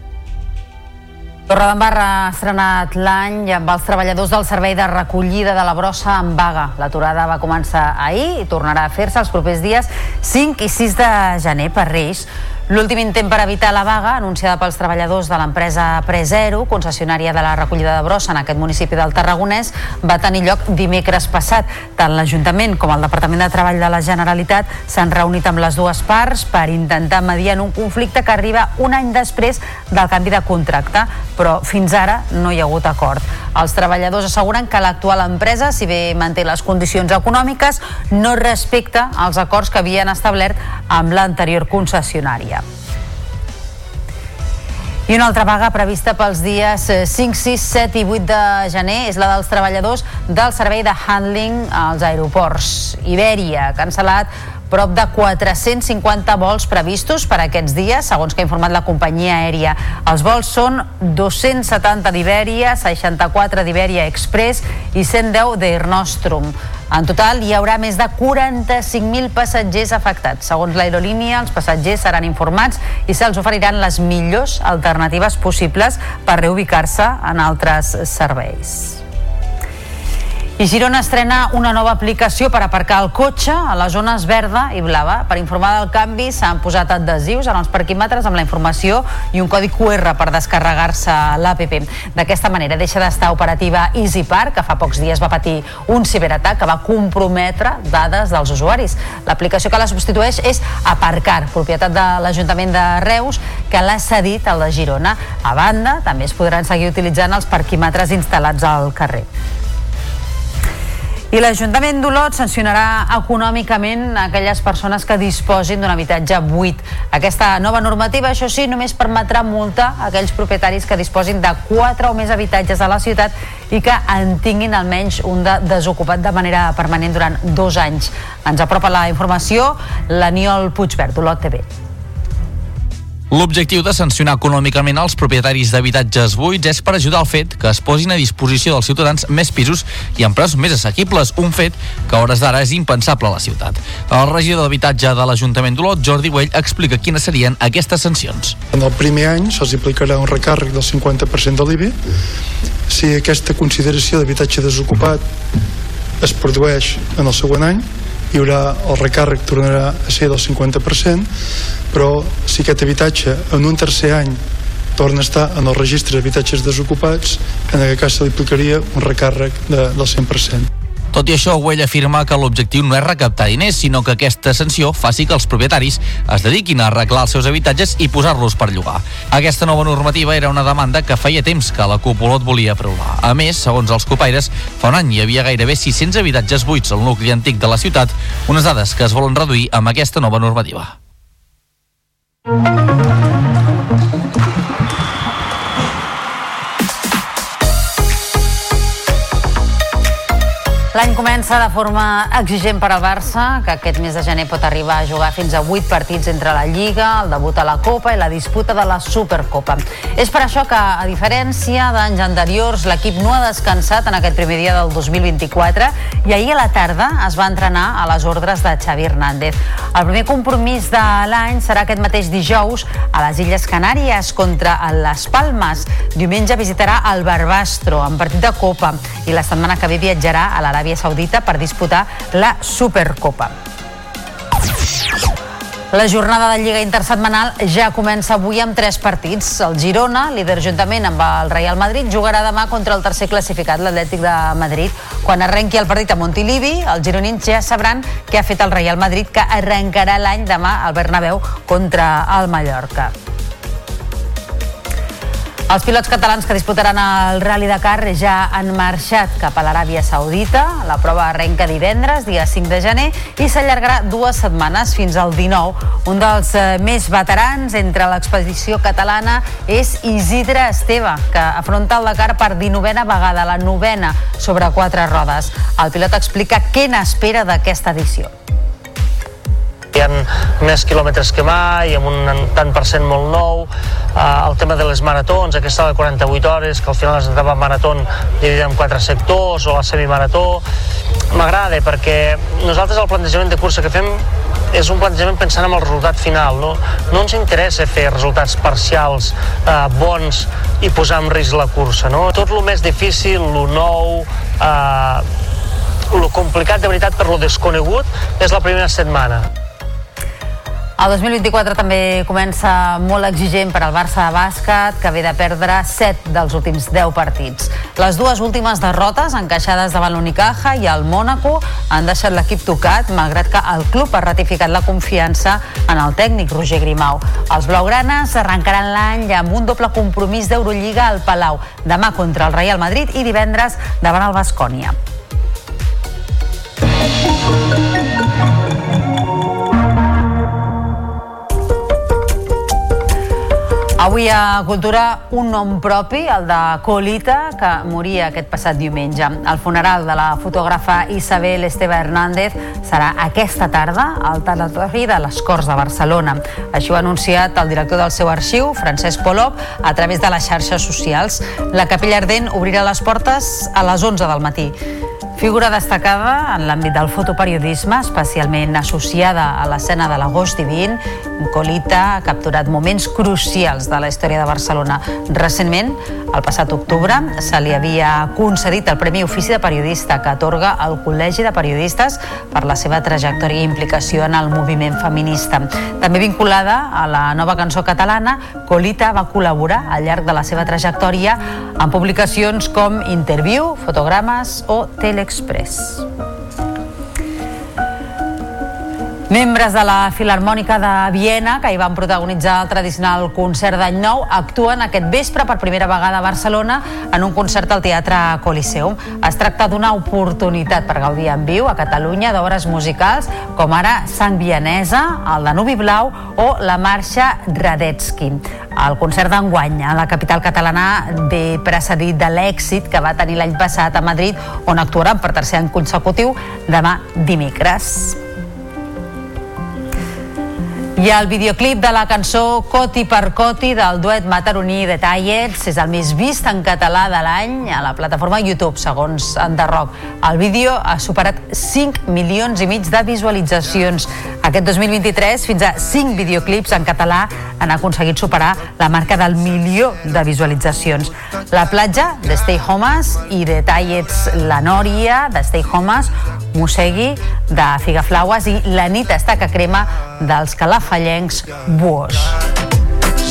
Torredembarra ha estrenat l'any amb els treballadors del servei de recollida de la brossa en vaga. L'aturada va començar ahir i tornarà a fer-se els propers dies 5 i 6 de gener per Reis. L'últim intent per evitar la vaga, anunciada pels treballadors de l'empresa Prezero, concessionària de la recollida de brossa en aquest municipi del Tarragonès, va tenir lloc dimecres passat. Tant l'Ajuntament com el Departament de Treball de la Generalitat s'han reunit amb les dues parts per intentar mediar en un conflicte que arriba un any després del canvi de contracte, però fins ara no hi ha hagut acord. Els treballadors asseguren que l'actual empresa, si bé manté les condicions econòmiques, no respecta els acords que havien establert amb l'anterior concessionària. I una altra vaga prevista pels dies 5, 6, 7 i 8 de gener és la dels treballadors del servei de handling als aeroports. Ibèria ha cancel·lat prop de 450 vols previstos per aquests dies, segons que ha informat la companyia aèria. Els vols són 270 d'Ibèria, 64 d'Ibèria Express i 110 d'Air Nostrum. En total, hi haurà més de 45.000 passatgers afectats. Segons l'aerolínia, els passatgers seran informats i se'ls oferiran les millors alternatives possibles per reubicar-se en altres serveis. I Girona estrena una nova aplicació per aparcar el cotxe a les zones verda i blava. Per informar del canvi s'han posat adhesius en els parquímetres amb la informació i un codi QR per descarregar-se l'APP. D'aquesta manera deixa d'estar operativa EasyPark, que fa pocs dies va patir un ciberatac que va comprometre dades dels usuaris. L'aplicació que la substitueix és Aparcar, propietat de l'Ajuntament de Reus, que l'ha cedit al de Girona. A banda, també es podran seguir utilitzant els parquímetres instal·lats al carrer. I l'Ajuntament d'Olot sancionarà econòmicament aquelles persones que disposin d'un habitatge buit. Aquesta nova normativa, això sí, només permetrà multa a aquells propietaris que disposin de quatre o més habitatges a la ciutat i que en tinguin almenys un de desocupat de manera permanent durant dos anys. Ens apropa la informació l'Aniol Puigverd, Olot TV. L'objectiu de sancionar econòmicament els propietaris d'habitatges buits és per ajudar al fet que es posin a disposició dels ciutadans més pisos i en preus més assequibles, un fet que a hores d'ara és impensable a la ciutat. El regidor d'habitatge de l'Ajuntament d'Olot, Jordi Güell, explica quines serien aquestes sancions. En el primer any se'ls aplicarà un recàrrec del 50% de l'IBI. Si aquesta consideració d'habitatge desocupat es produeix en el següent any, hi haurà el recàrrec tornarà a ser del 50%, però si aquest habitatge en un tercer any torna a estar en el registre d'habitatges desocupats, en aquest cas se li aplicaria un recàrrec de, del 100%. Tot i això, Güell afirma que l'objectiu no és recaptar diners, sinó que aquesta sanció faci que els propietaris es dediquin a arreglar els seus habitatges i posar-los per llogar. Aquesta nova normativa era una demanda que feia temps que la Copolot volia aprovar. A més, segons els copaires, fa un any hi havia gairebé 600 habitatges buits al nucli antic de la ciutat, unes dades que es volen reduir amb aquesta nova normativa. L'any comença de forma exigent per al Barça, que aquest mes de gener pot arribar a jugar fins a 8 partits entre la Lliga, el debut a la Copa i la disputa de la Supercopa. És per això que, a diferència d'anys anteriors, l'equip no ha descansat en aquest primer dia del 2024 i ahir a la tarda es va entrenar a les ordres de Xavi Hernández. El primer compromís de l'any serà aquest mateix dijous a les Illes Canàries contra les Palmes. Diumenge visitarà el Barbastro en partit de Copa i la setmana que ve viatjarà a l'Aràbia Saudita per disputar la Supercopa. La jornada de Lliga Intersetmanal ja comença avui amb tres partits. El Girona, líder juntament amb el Real Madrid, jugarà demà contra el tercer classificat, l'Atlètic de Madrid. Quan arrenqui el partit a Montilivi, els gironins ja sabran què ha fet el Real Madrid, que arrencarà l'any demà al Bernabéu contra el Mallorca. Els pilots catalans que disputaran el Rally Dakar ja han marxat cap a l'Aràbia Saudita. La prova arrenca divendres, dia 5 de gener, i s'allargarà dues setmanes fins al 19. Un dels eh, més veterans entre l'expedició catalana és Isidre Esteve, que afronta el Dakar per 19a vegada, la novena sobre quatre rodes. El pilot explica què n'espera d'aquesta edició hi ha més quilòmetres que mai, amb un tant per cent molt nou, eh, el tema de les maratons, aquesta de 48 hores, que al final és etapa marató dividida en quatre sectors, o la semimarató, m'agrada perquè nosaltres el plantejament de cursa que fem és un plantejament pensant en el resultat final. No, no ens interessa fer resultats parcials eh, bons i posar en risc la cursa. No? Tot el més difícil, el nou, eh, el complicat de veritat per lo desconegut és la primera setmana. El 2024 també comença molt exigent per al Barça de bàsquet, que ve de perdre 7 dels últims 10 partits. Les dues últimes derrotes, encaixades davant l'Unicaja i el Mònaco, han deixat l'equip tocat, malgrat que el club ha ratificat la confiança en el tècnic Roger Grimau. Els blaugranes arrencaran l'any amb un doble compromís d'Eurolliga al Palau, demà contra el Real Madrid i divendres davant el Bascònia. Avui a Cultura un nom propi, el de Colita, que moria aquest passat diumenge. El funeral de la fotògrafa Isabel Esteve Hernández serà aquesta tarda al Tanatori de les Corts de Barcelona. Així ho ha anunciat el director del seu arxiu, Francesc Polop, a través de les xarxes socials. La Capella Ardent obrirà les portes a les 11 del matí. Figura destacada en l'àmbit del fotoperiodisme, especialment associada a l'escena de l'agost divin, Colita ha capturat moments crucials de la història de Barcelona. Recentment, el passat octubre, se li havia concedit el Premi Ofici de Periodista que atorga el Col·legi de Periodistes per la seva trajectòria i implicació en el moviment feminista. També vinculada a la nova cançó catalana, Colita va col·laborar al llarg de la seva trajectòria en publicacions com Interviu, Fotogrames o Express. Membres de la Filarmònica de Viena, que hi van protagonitzar el tradicional concert d'any nou, actuen aquest vespre per primera vegada a Barcelona en un concert al Teatre Coliseum. Es tracta d'una oportunitat per gaudir en viu a Catalunya d'obres musicals com ara Sang Vianesa, el Danubi Blau o la marxa Radetzky. El concert d'enguany a la capital catalana ve precedit de l'èxit que va tenir l'any passat a Madrid, on actuaran per tercer any consecutiu demà dimecres. I el videoclip de la cançó Coti per Coti del duet mataroní de Tallets és el més vist en català de l'any a la plataforma YouTube, segons Enderroc. El vídeo ha superat 5 milions i mig de visualitzacions. Aquest 2023, fins a 5 videoclips en català han aconseguit superar la marca del milió de visualitzacions. La platja de Stay Homes i de Tallets La Nòria, de Stay Homes, Mosegui, de Figaflaues i La nit està que crema dels calafallencs Buos.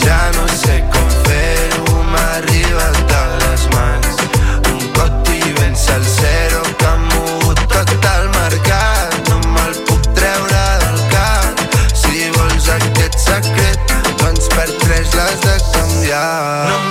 Ja no sé com fer-ho, m'ha arribat de les mans. Un coti ben salsero que ha mogut tot el mercat. No me'l puc treure del cap. Si vols aquest secret, doncs per tres l'has de canviar. No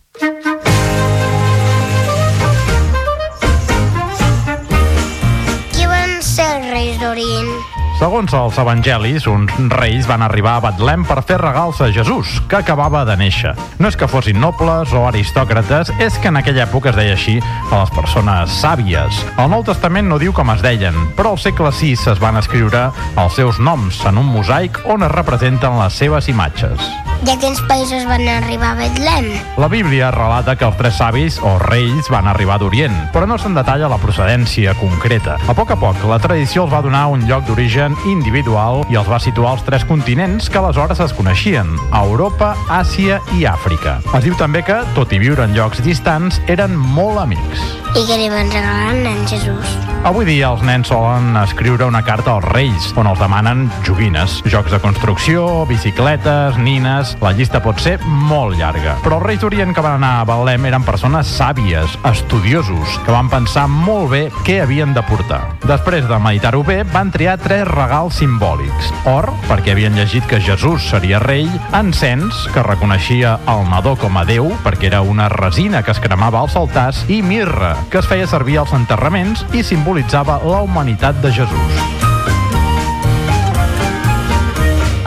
Segons els evangelis, uns reis van arribar a Betlem per fer regals a Jesús, que acabava de néixer. No és que fossin nobles o aristòcrates, és que en aquella època es deia així a les persones sàvies. El Nou Testament no diu com es deien, però al segle VI es van escriure els seus noms en un mosaic on es representen les seves imatges. I a quins països van arribar a Betlem? La Bíblia relata que els tres savis o reis van arribar d'Orient, però no se'n detalla la procedència concreta. A poc a poc, la tradició els va donar un lloc d'origen individual i els va situar als tres continents que aleshores es coneixien, Europa, Àsia i Àfrica. Es diu també que, tot i viure en llocs distants, eren molt amics. I què li van regalar al nen Jesús? Avui dia els nens solen escriure una carta als reis, on els demanen joguines, jocs de construcció, bicicletes, nines... La llista pot ser molt llarga. Però els reis d'Orient que van anar a Betlem eren persones sàvies, estudiosos, que van pensar molt bé què havien de portar. Després de meditar-ho bé, van triar tres regals simbòlics. Or, perquè havien llegit que Jesús seria rei, encens, que reconeixia el nadó com a Déu, perquè era una resina que es cremava als altars, i mirra, que es feia servir als enterraments i simbolitzava la humanitat de Jesús.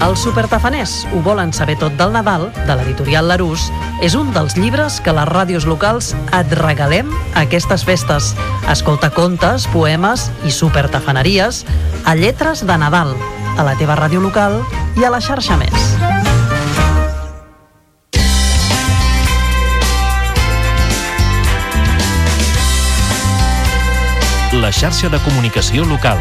Els supertafaners ho volen saber tot del Nadal, de l'editorial Larús, és un dels llibres que les ràdios locals et regalem a aquestes festes. Escolta contes, poemes i supertafaneries a Lletres de Nadal, a la teva ràdio local i a la xarxa més. La xarxa de comunicació local.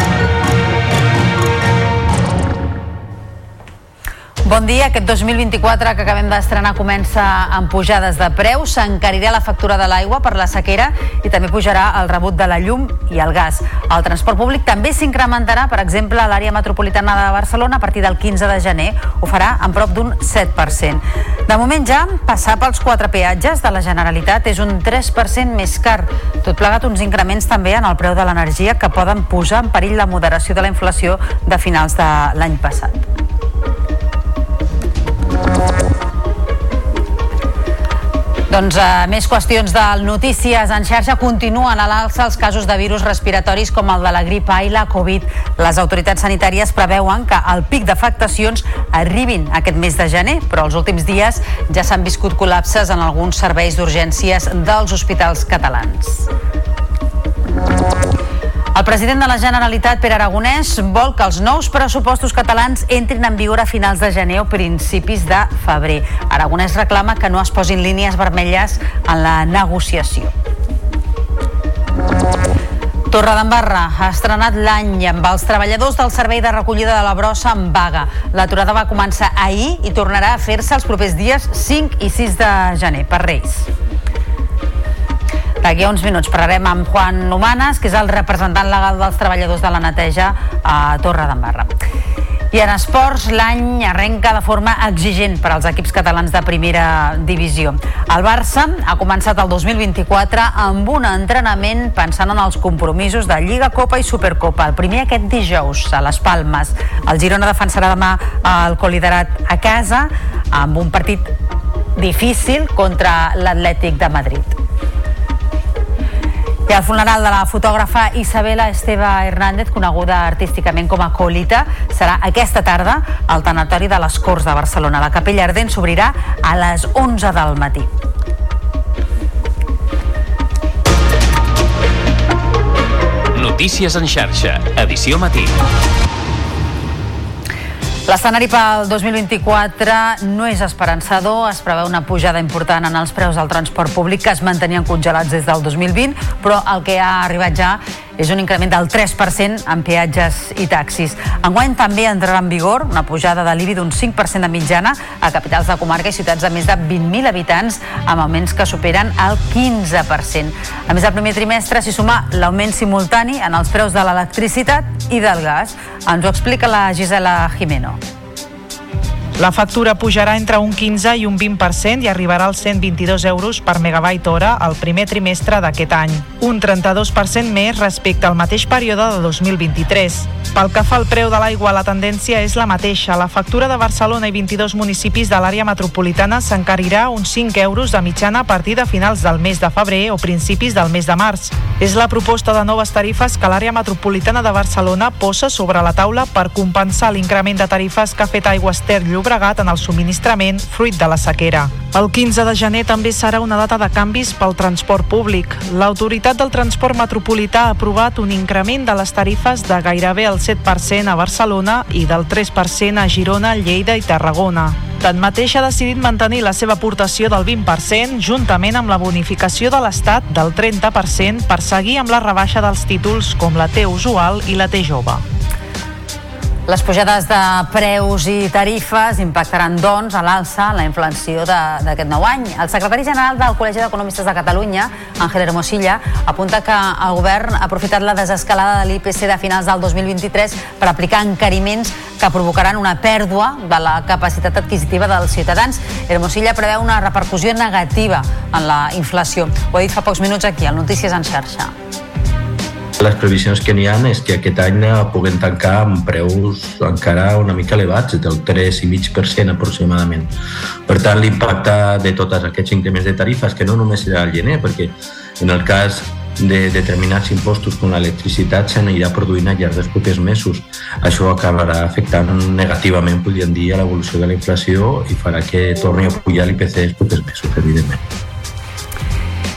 Bon dia. Aquest 2024 que acabem d'estrenar comença amb pujades de preus. S'encarirà la factura de l'aigua per la sequera i també pujarà el rebut de la llum i el gas. El transport públic també s'incrementarà, per exemple, a l'àrea metropolitana de Barcelona a partir del 15 de gener. Ho farà en prop d'un 7%. De moment ja, passar pels quatre peatges de la Generalitat és un 3% més car. Tot plegat uns increments també en el preu de l'energia que poden posar en perill la moderació de la inflació de finals de l'any passat. Doncs uh, més qüestions del Notícies en xarxa continuen a l'alça els casos de virus respiratoris com el de la grip A i la Covid. Les autoritats sanitàries preveuen que el pic d'afectacions arribin aquest mes de gener, però els últims dies ja s'han viscut col·lapses en alguns serveis d'urgències dels hospitals catalans. El president de la Generalitat, Pere Aragonès, vol que els nous pressupostos catalans entrin en vigor a finals de gener o principis de febrer. Aragonès reclama que no es posin línies vermelles en la negociació. Torredembarra ha estrenat l'any amb els treballadors del servei de recollida de la brossa en vaga. L'aturada va començar ahir i tornarà a fer-se els propers dies 5 i 6 de gener per Reis. D'aquí a uns minuts parlarem amb Juan Humanes, que és el representant legal dels treballadors de la neteja a Torre d'Embarra. I en esports, l'any arrenca de forma exigent per als equips catalans de primera divisió. El Barça ha començat el 2024 amb un entrenament pensant en els compromisos de Lliga, Copa i Supercopa. El primer aquest dijous a les Palmes. El Girona defensarà demà el coliderat a casa amb un partit difícil contra l'Atlètic de Madrid. I el funeral de la fotògrafa Isabela Esteve Hernández, coneguda artísticament com a Colita, serà aquesta tarda al tanatori de les Corts de Barcelona. La capella ardent s'obrirà a les 11 del matí. Notícies en xarxa, edició matí. L'escenari pel 2024 no és esperançador. Es preveu una pujada important en els preus del transport públic que es mantenien congelats des del 2020, però el que ha arribat ja és un increment del 3% en peatges i taxis. Enguany també entrarà en vigor una pujada de l'IBI d'un 5% de mitjana a capitals de comarca i ciutats de més de 20.000 habitants amb augments que superen el 15%. A més, al primer trimestre s'hi suma l'augment simultani en els preus de l'electricitat i del gas. Ens ho explica la Gisela Jimeno. La factura pujarà entre un 15 i un 20% i arribarà als 122 euros per megabyte hora al primer trimestre d'aquest any, un 32% més respecte al mateix període de 2023. Pel que fa al preu de l'aigua, la tendència és la mateixa. La factura de Barcelona i 22 municipis de l'àrea metropolitana s'encarirà uns 5 euros de mitjana a partir de finals del mes de febrer o principis del mes de març. És la proposta de noves tarifes que l'àrea metropolitana de Barcelona posa sobre la taula per compensar l'increment de tarifes que ha fet Aigües Ter Llobregat en el subministrament fruit de la sequera. El 15 de gener també serà una data de canvis pel transport públic. L'Autoritat del Transport Metropolità ha aprovat un increment de les tarifes de gairebé el 7% a Barcelona i del 3% a Girona, Lleida i Tarragona. Tanmateix ha decidit mantenir la seva aportació del 20% juntament amb la bonificació de l'Estat del 30% per seguir amb la rebaixa dels títols com la T usual i la T jove. Les pujades de preus i tarifes impactaran, doncs, a l'alça la inflació d'aquest nou any. El secretari general del Col·legi d'Economistes de Catalunya, Ángel Hermosilla, apunta que el govern ha aprofitat la desescalada de l'IPC de finals del 2023 per aplicar encariments que provocaran una pèrdua de la capacitat adquisitiva dels ciutadans. Hermosilla preveu una repercussió negativa en la inflació. Ho ha dit fa pocs minuts aquí, al Notícies en xarxa. Les previsions que n'hi ha és que aquest any puguem tancar amb preus encara una mica elevats, del 3,5% aproximadament. Per tant, l'impacte de tots aquests increments de tarifes, que no només serà al gener, perquè en el cas de determinats impostos com l'electricitat s'anirà produint al llarg dels propers mesos. Això acabarà afectant negativament, podríem dir, a l'evolució de la inflació i farà que torni a pujar l'IPC els propers mesos, evidentment.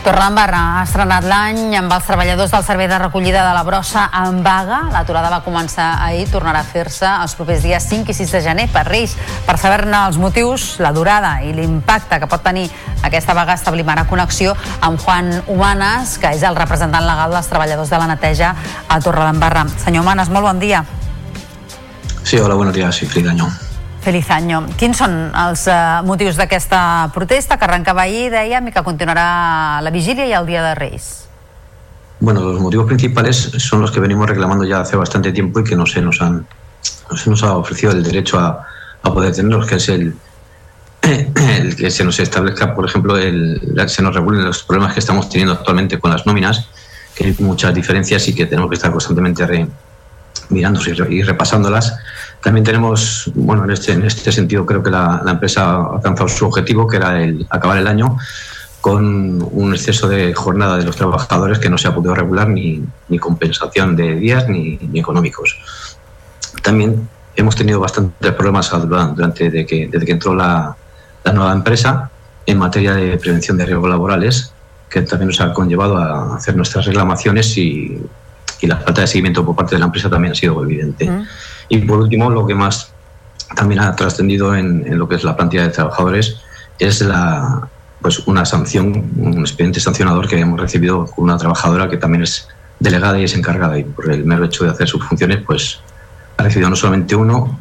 Torredembarra ha estrenat l'any amb els treballadors del servei de recollida de la brossa en vaga. L'aturada va començar ahir, tornarà a fer-se els propers dies 5 i 6 de gener per Reis. Per saber-ne els motius, la durada i l'impacte que pot tenir aquesta vaga establim ara connexió amb Juan Humanes, que és el representant legal dels treballadors de la neteja a Torredembarra. Senyor Humanes, molt bon dia. Sí, hola, buenos días, soy Feliz Año. Feliz año. Quins són els uh, motius d'aquesta protesta que arrencava ahir, dèiem, i que continuarà la vigília i el dia de Reis? Bueno, los motivos principales son los que venimos reclamando ya hace bastante tiempo y que no se nos han no se nos ha ofrecido el derecho a, poder tenerlos, que es el, que se nos establezca, por ejemplo, el, se nos regulen los problemas que estamos teniendo actualmente con las nóminas, que hay muchas diferencias y que tenemos que estar constantemente re, mirándose y repasándolas. También tenemos, bueno, en este, en este sentido creo que la, empresa ha alcanzado su objetivo, que era el acabar el año con un exceso de jornada de los trabajadores que no se ha podido regular ni, compensación de días ni, económicos. También hemos tenido bastantes problemas durante desde que, desde que entró la, nueva empresa en materia de prevención de riesgos laborales, que también nos ha conllevado a hacer nuestras reclamaciones y la falta de seguimiento por parte de la empresa también ha sido evidente. Mm. Y por último, lo que más también ha trascendido en, lo que es la plantilla de trabajadores es la pues una sanción, un expediente sancionador que hemos recibido con una trabajadora que también es delegada y es encargada y por el mero hecho de hacer sus funciones pues ha recibido no solamente uno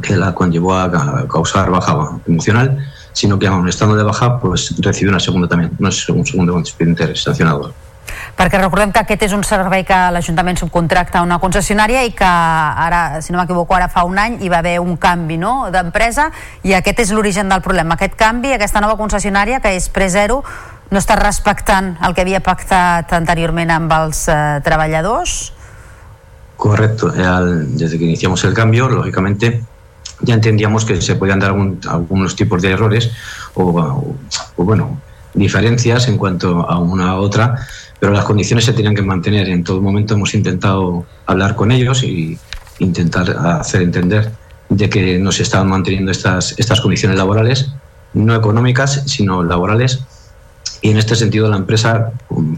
que la conllevó a causar baja emocional, sino que aún estando de baja pues recibió una segunda también, un segundo expediente sancionador. Perquè recordem que aquest és un servei que l'Ajuntament subcontracta a una concessionària i que ara, si no m'equivoco, ara fa un any hi va haver un canvi no? d'empresa i aquest és l'origen del problema. Aquest canvi, aquesta nova concessionària, que és Prezero, no està respectant el que havia pactat anteriorment amb els eh, treballadors? Correcto. Al, desde que iniciamos el cambio, lógicamente, ya entendíamos que se podían dar algún, algunos tipos de errores o, o, o, bueno, diferencias en cuanto a una a otra pero las condiciones se tenían que mantener. En todo momento hemos intentado hablar con ellos y intentar hacer entender de que no se estaban manteniendo estas, estas condiciones laborales, no económicas, sino laborales. Y en este sentido la empresa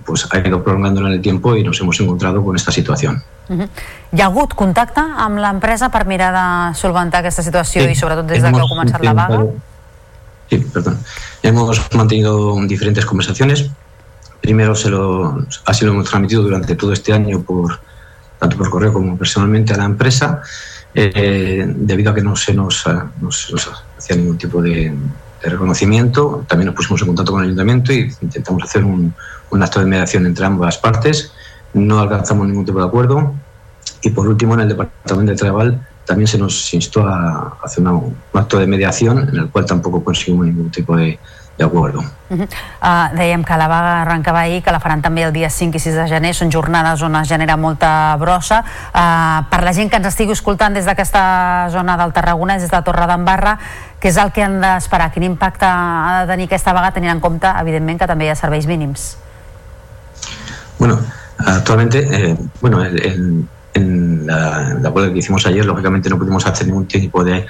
pues, ha ido prolongando en el tiempo y nos hemos encontrado con esta situación. Uh -huh. Hi ha hagut contacte amb l'empresa per mirar de solventar aquesta situació sí, i sobretot des de que ha començat la vaga? Sí, perdón. Hemos mantenido diferentes conversaciones Primero se lo, así lo hemos transmitido durante todo este año, por, tanto por correo como personalmente a la empresa, eh, debido a que no se nos, nos, nos hacía ningún tipo de, reconocimiento. También nos pusimos en contacto con el ayuntamiento y intentamos hacer un, un acto de mediación entre ambas partes. No alcanzamos ningún tipo de acuerdo. Y por último, en el departamento de Traval también se nos instó a hacer una, un acto de mediación en el cual tampoco conseguimos ningún tipo de, d'acord. Uh -huh. uh, dèiem que la vaga arrencava ahir, que la faran també el dia 5 i 6 de gener, són jornades on es genera molta brossa. Uh, per la gent que ens estigui escoltant des d'aquesta zona del Tarragonès, des de Torre d'Embarra, què és el que han d'esperar? Quin impacte ha de tenir aquesta vaga, tenint en compte, evidentment, que també hi ha serveis mínims? Bueno, actualmente, eh, bueno, en, en la, la huelga que hicimos ayer, lógicamente no pudimos hacer ningún tipo de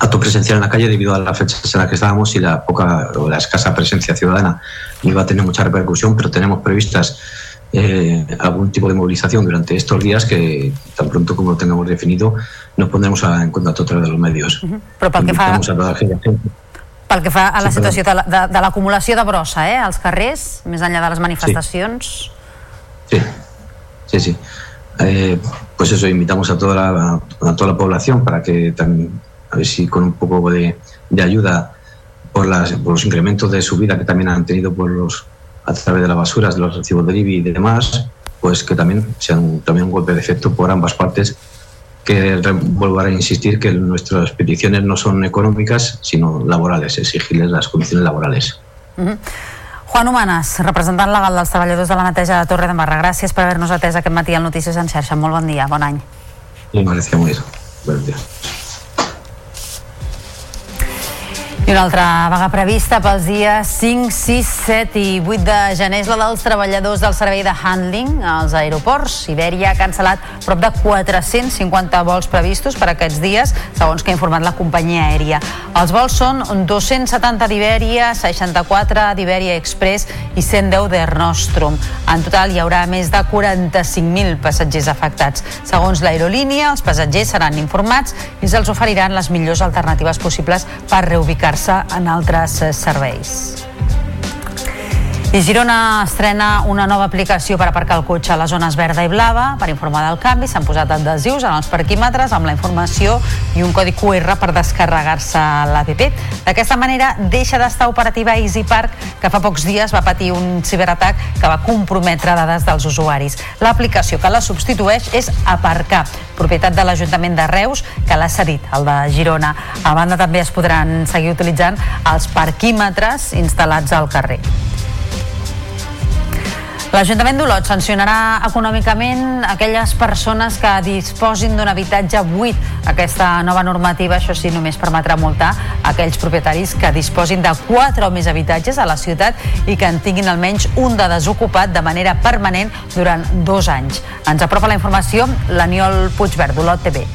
acto presencial en la calle debido a las fechas en las que estábamos y la poca o la escasa presencia ciudadana iba a tener mucha repercusión, pero tenemos previstas eh, algún tipo de movilización durante estos días que tan pronto como lo tengamos definido nos pondremos a, en contacto a través de los medios. Uh -huh. Però pel que fa... Pel que fa a la sí, situació de, de, de l'acumulació de brossa eh, als carrers, més enllà de les manifestacions... Sí, sí, sí. Eh, pues eso, invitamos a toda la, a toda la población para que también a ver si con un poco de, de ayuda por, las, por, los incrementos de subida que también han tenido por los a través de las basuras, de los recibos de IBI y demás, pues que también sean un, también un golpe de efecto por ambas partes. Que vuelvo a insistir que nuestras peticiones no son económicas, sino laborales, exigirles las condiciones laborales. Uh -huh. Juan Humanes, representant legal dels treballadors de la neteja de Torre de Marra. Gràcies per haver-nos atès aquest matí al Notícies en xarxa. Molt bon dia, bon any. Gràcies, molt. Buenos días. I una altra vaga prevista pels dies 5, 6, 7 i 8 de gener és la dels treballadors del servei de handling als aeroports. Iberia ha cancel·lat prop de 450 vols previstos per aquests dies, segons que ha informat la companyia aèria. Els vols són 270 d'Iberia, 64 d'Iberia Express i 110 d'Air Nostrum. En total hi haurà més de 45.000 passatgers afectats. Segons l'aerolínia, els passatgers seran informats i se'ls oferiran les millors alternatives possibles per reubicar se en altres eh, serveis. I Girona estrena una nova aplicació per aparcar el cotxe a les zones verda i blava. Per informar del canvi s'han posat adhesius en els parquímetres amb la informació i un codi QR per descarregar-se l'APP. D'aquesta manera deixa d'estar operativa Easy Park, que fa pocs dies va patir un ciberatac que va comprometre dades dels usuaris. L'aplicació que la substitueix és Aparcar, propietat de l'Ajuntament de Reus, que l'ha cedit, el de Girona. A banda també es podran seguir utilitzant els parquímetres instal·lats al carrer. L'Ajuntament d'Olot sancionarà econòmicament aquelles persones que disposin d'un habitatge buit. Aquesta nova normativa, això sí, només permetrà multar aquells propietaris que disposin de quatre o més habitatges a la ciutat i que en tinguin almenys un de desocupat de manera permanent durant dos anys. Ens apropa la informació l'Aniol Puigverd, d'Olot TV.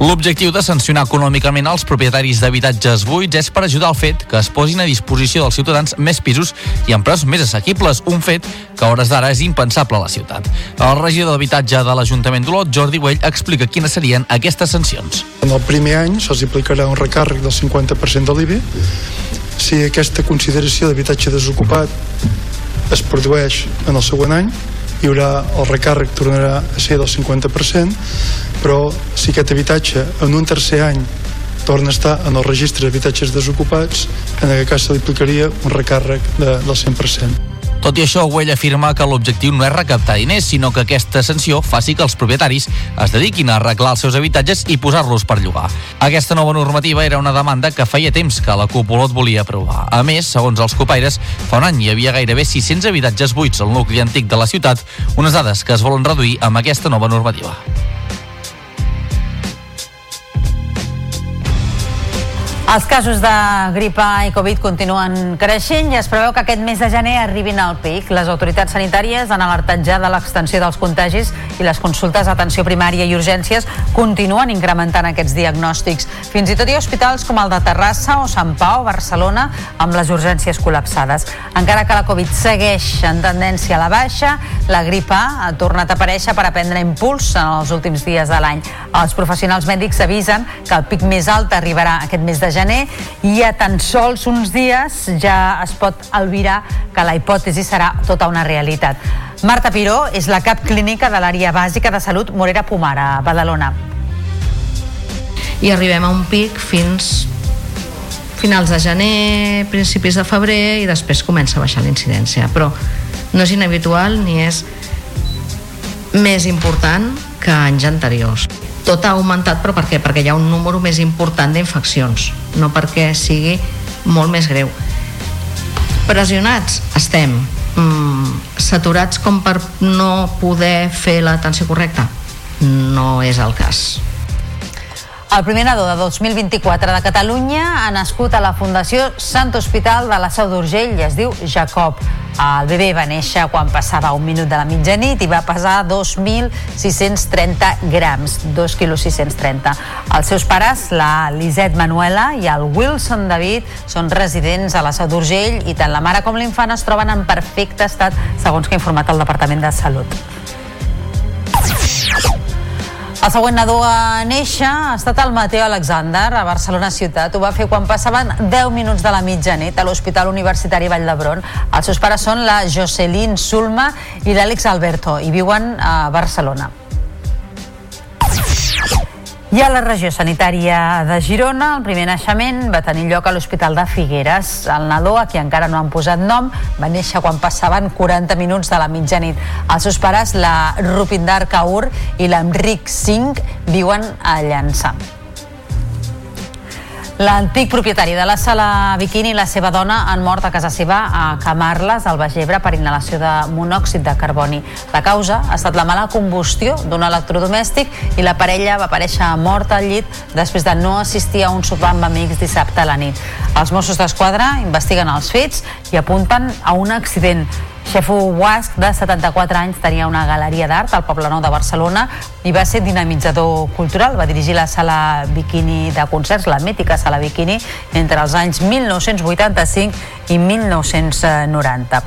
L'objectiu de sancionar econòmicament els propietaris d'habitatges buits és per ajudar al fet que es posin a disposició dels ciutadans més pisos i en preus més assequibles, un fet que a hores d'ara és impensable a la ciutat. El regidor d'habitatge de l'Ajuntament d'Olot, Jordi Güell, explica quines serien aquestes sancions. En el primer any se'ls aplicarà un recàrrec del 50% de l'IBI. Si aquesta consideració d'habitatge desocupat es produeix en el següent any, hi haurà el recàrrec tornarà a ser del 50%, però si aquest habitatge en un tercer any torna a estar en el registre d'habitatges desocupats, en aquest cas se li aplicaria un recàrrec de, del 100%. Tot i això, Güell afirma que l'objectiu no és recaptar diners, sinó que aquesta sanció faci que els propietaris es dediquin a arreglar els seus habitatges i posar-los per llogar. Aquesta nova normativa era una demanda que feia temps que la Cúpula volia aprovar. A més, segons els copaires, fa un any hi havia gairebé 600 habitatges buits al nucli antic de la ciutat, unes dades que es volen reduir amb aquesta nova normativa. Els casos de grip A i Covid continuen creixent i es preveu que aquest mes de gener arribin al pic. Les autoritats sanitàries han alertat ja de l'extensió dels contagis i les consultes d'atenció primària i urgències continuen incrementant aquests diagnòstics. Fins i tot hi ha hospitals com el de Terrassa o Sant Pau, Barcelona, amb les urgències col·lapsades. Encara que la Covid segueix en tendència a la baixa, la grip A ha tornat a aparèixer per aprendre impuls en els últims dies de l'any. Els professionals mèdics avisen que el pic més alt arribarà aquest mes de gener i a tan sols uns dies ja es pot albirar que la hipòtesi serà tota una realitat. Marta Piró és la cap clínica de l'àrea bàsica de salut Morera Pomara, a Badalona. I arribem a un pic fins finals de gener, principis de febrer i després comença a baixar l'incidència. Però no és inhabitual ni és més important que anys anteriors tot ha augmentat, però per què? Perquè hi ha un número més important d'infeccions, no perquè sigui molt més greu. Pressionats? Estem. Mm, saturats com per no poder fer l'atenció correcta? No és el cas. El primer nadó de 2024 de Catalunya ha nascut a la Fundació Sant Hospital de la Seu d'Urgell i es diu Jacob. El bebè va néixer quan passava un minut de la mitjanit i va pesar 2.630 grams, 2 quilos 630. Els seus pares, la Lisette Manuela i el Wilson David, són residents a la Seu d'Urgell i tant la mare com l'infant es troben en perfecte estat, segons que ha informat el Departament de Salut. El següent nadó a néixer ha estat el Mateo Alexander a Barcelona ciutat. Ho va fer quan passaven 10 minuts de la mitjanit a l'Hospital Universitari Vall d'Hebron. Els seus pares són la Jocelyn Sulma i l'Àlex Alberto i viuen a Barcelona. I a la regió sanitària de Girona, el primer naixement va tenir lloc a l'Hospital de Figueres. El nadó, a qui encara no han posat nom, va néixer quan passaven 40 minuts de la mitjanit. Els seus pares, la Rupinder Kaur i l'Enric Singh, viuen a Llançà. L'antic propietari de la sala Bikini i la seva dona han mort a casa seva a Camarles, al Baix Ebre, per inhalació de monòxid de carboni. La causa ha estat la mala combustió d'un electrodomèstic i la parella va aparèixer morta al llit després de no assistir a un sopar amb amics dissabte a la nit. Els Mossos d'Esquadra investiguen els fets i apunten a un accident. Xefo Guasc, de 74 anys, tenia una galeria d'art al Poble Nou de Barcelona i va ser dinamitzador cultural. Va dirigir la sala Bikini de concerts, la mítica sala Bikini, entre els anys 1985 i 1990.